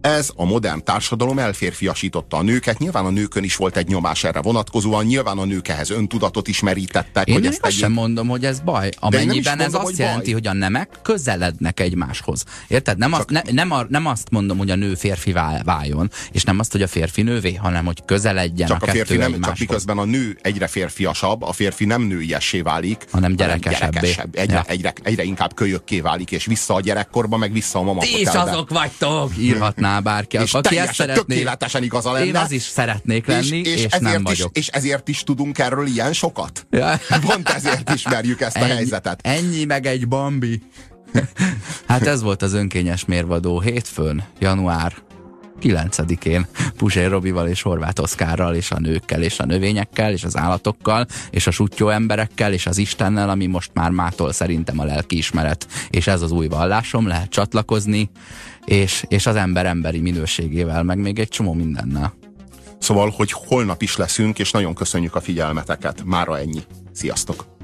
ez a modern társadalom elférfiasította a nőket. Nyilván a nőkön is volt egy nyomás erre vonatkozóan, nyilván a nők ehhez öntudatot ismerítettek. Én hogy ezt egy... sem mondom, hogy ez baj. Amennyiben ez azt jelenti, baj. hogy a nemek közelednek egymáshoz. Érted? Nem, azt, ne, nem, a, nem azt mondom, hogy a nő férfi váljon, és nem azt, hogy a férfi nővé, hanem hogy közeledjen csak a, a férfi nem, egymáshoz. Csak miközben a nő egyre férfiasabb, a férfi nem nőiessé válik, hanem gyerekesebb. gyerekesebb. Egyre, ja. egyre, egyre, inkább kölyökké válik, és vissza a gyerekkorba, meg vissza a mama Ti is azok vagytok! Írhatná bárki. És aki ezt szeretné, igaza lenne. Én az is szeretnék lenni, és, és, és nem vagyok. Is, és ezért is tudunk erről ilyen sokat? Ja. Pont ezért ismerjük ezt ennyi, a helyzetet. Ennyi meg egy bambi. hát ez volt az önkényes mérvadó hétfőn, január 9-én Puzsér Robival és Horváth Oszkárral, és a nőkkel, és a növényekkel, és az állatokkal, és a sutyó emberekkel, és az Istennel, ami most már mától szerintem a lelkiismeret, és ez az új vallásom, lehet csatlakozni, és, és az ember emberi minőségével, meg még egy csomó mindennel. Szóval, hogy holnap is leszünk, és nagyon köszönjük a figyelmeteket. Mára ennyi. Sziasztok!